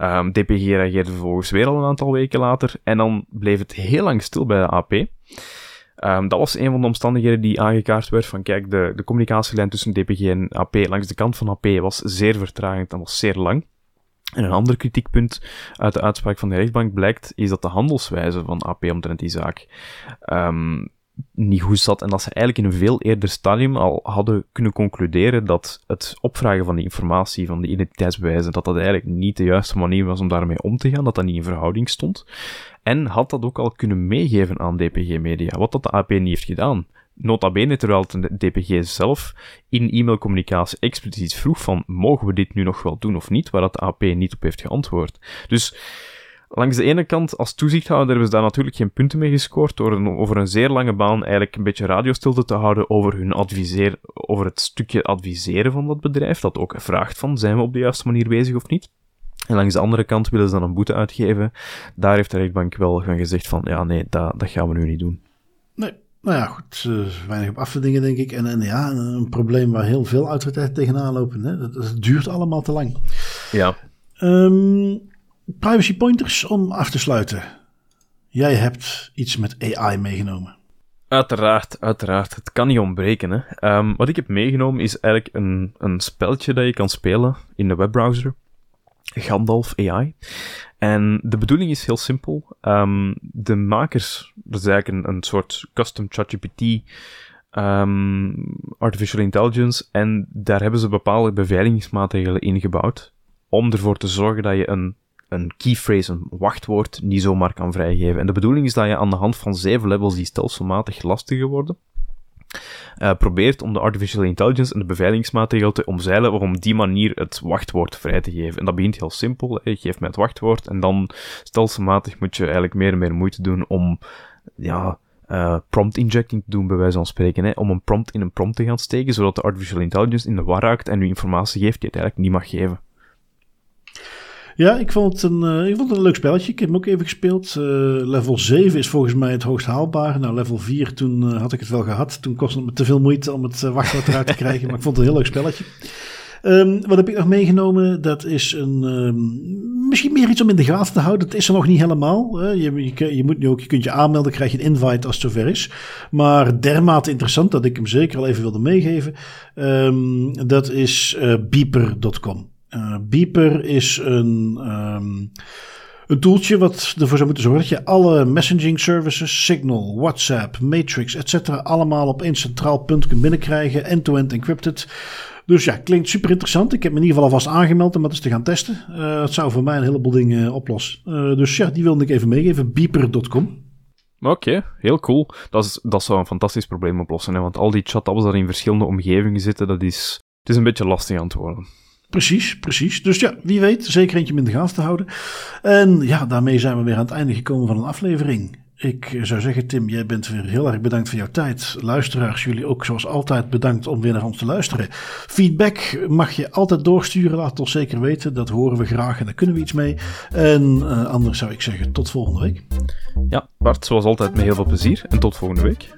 Um, DPG reageerde vervolgens weer al een aantal weken later en dan bleef het heel lang stil bij de AP. Um, dat was een van de omstandigheden die aangekaart werd van kijk, de, de communicatielijn tussen DPG en AP langs de kant van AP was zeer vertragend en was zeer lang. En een ander kritiekpunt uit de uitspraak van de rechtbank blijkt, is dat de handelswijze van AP omtrent die zaak um, niet goed zat en dat ze eigenlijk in een veel eerder stadium al hadden kunnen concluderen dat het opvragen van die informatie, van die identiteitsbewijzen, dat dat eigenlijk niet de juiste manier was om daarmee om te gaan, dat dat niet in verhouding stond. En had dat ook al kunnen meegeven aan DPG Media, wat dat de AP niet heeft gedaan. Nota bene, terwijl de DPG zelf in e-mailcommunicatie expliciet vroeg van, mogen we dit nu nog wel doen of niet, waar dat de AP niet op heeft geantwoord. Dus, langs de ene kant, als toezichthouder hebben ze daar natuurlijk geen punten mee gescoord, door over een zeer lange baan eigenlijk een beetje radiostilte te houden over hun adviseer, over het stukje adviseren van dat bedrijf, dat ook vraagt van, zijn we op de juiste manier bezig of niet? En langs de andere kant willen ze dan een boete uitgeven. Daar heeft de rechtbank wel van gezegd van, ja nee, dat, dat gaan we nu niet doen. Nou ja, goed, uh, weinig op af te dingen, denk ik. En, en ja, een probleem waar heel veel autoriteiten tegenaan lopen. Hè? Dat, dat duurt allemaal te lang. Ja. Um, privacy pointers om af te sluiten. Jij hebt iets met AI meegenomen. Uiteraard, uiteraard. Het kan niet ontbreken. Hè. Um, wat ik heb meegenomen is eigenlijk een, een speltje dat je kan spelen in de webbrowser. Gandalf AI. En de bedoeling is heel simpel. Um, de makers, dat is eigenlijk een, een soort custom ChatGPT, um, artificial intelligence, en daar hebben ze bepaalde beveiligingsmaatregelen ingebouwd om ervoor te zorgen dat je een, een keyphrase, een wachtwoord, niet zomaar kan vrijgeven. En de bedoeling is dat je aan de hand van zeven levels die stelselmatig lastiger worden, uh, probeert om de artificial intelligence en de beveiligingsmaatregel te omzeilen om op die manier het wachtwoord vrij te geven. En dat begint heel simpel. Je geeft mij het wachtwoord en dan stelselmatig moet je eigenlijk meer en meer moeite doen om, ja, uh, prompt injecting te doen, bij wijze van spreken. Hè, om een prompt in een prompt te gaan steken, zodat de artificial intelligence in de war raakt en u informatie geeft die het eigenlijk niet mag geven. Ja, ik vond, het een, uh, ik vond het een leuk spelletje. Ik heb hem ook even gespeeld. Uh, level 7 is volgens mij het hoogst haalbaar. Nou, level 4, toen uh, had ik het wel gehad. Toen kostte het me te veel moeite om het wachtwoord eruit te krijgen. Maar ik vond het een heel leuk spelletje. Um, wat heb ik nog meegenomen? Dat is een, um, misschien meer iets om in de gaten te houden. Dat is er nog niet helemaal. Je, je, je, moet nu ook, je kunt je aanmelden, krijg je een invite als het zover is. Maar dermate interessant dat ik hem zeker al even wilde meegeven. Um, dat is uh, beeper.com. Uh, Beeper is een, um, een tooltje wat ervoor zou moeten zorgen dat je alle messaging services, Signal, WhatsApp, Matrix, etc. allemaal op één centraal punt kunt binnenkrijgen, end-to-end encrypted. Dus ja, klinkt super interessant. Ik heb me in ieder geval alvast aangemeld om dat eens te gaan testen. Uh, het zou voor mij een heleboel dingen oplossen. Uh, dus ja, die wilde ik even meegeven. Beeper.com. Oké, heel cool. Dat, is, dat zou een fantastisch probleem oplossen. Hè? Want al die chat-apps daar in verschillende omgevingen zitten, dat is, het is een beetje lastig aan het worden. Precies, precies. Dus ja, wie weet, zeker eentje in de gaten te houden. En ja, daarmee zijn we weer aan het einde gekomen van een aflevering. Ik zou zeggen, Tim, jij bent weer heel erg bedankt voor jouw tijd. Luisteraars, jullie ook zoals altijd bedankt om weer naar ons te luisteren. Feedback mag je altijd doorsturen, laat het ons zeker weten. Dat horen we graag en daar kunnen we iets mee. En uh, anders zou ik zeggen, tot volgende week. Ja, Bart, zoals altijd met heel veel plezier en tot volgende week.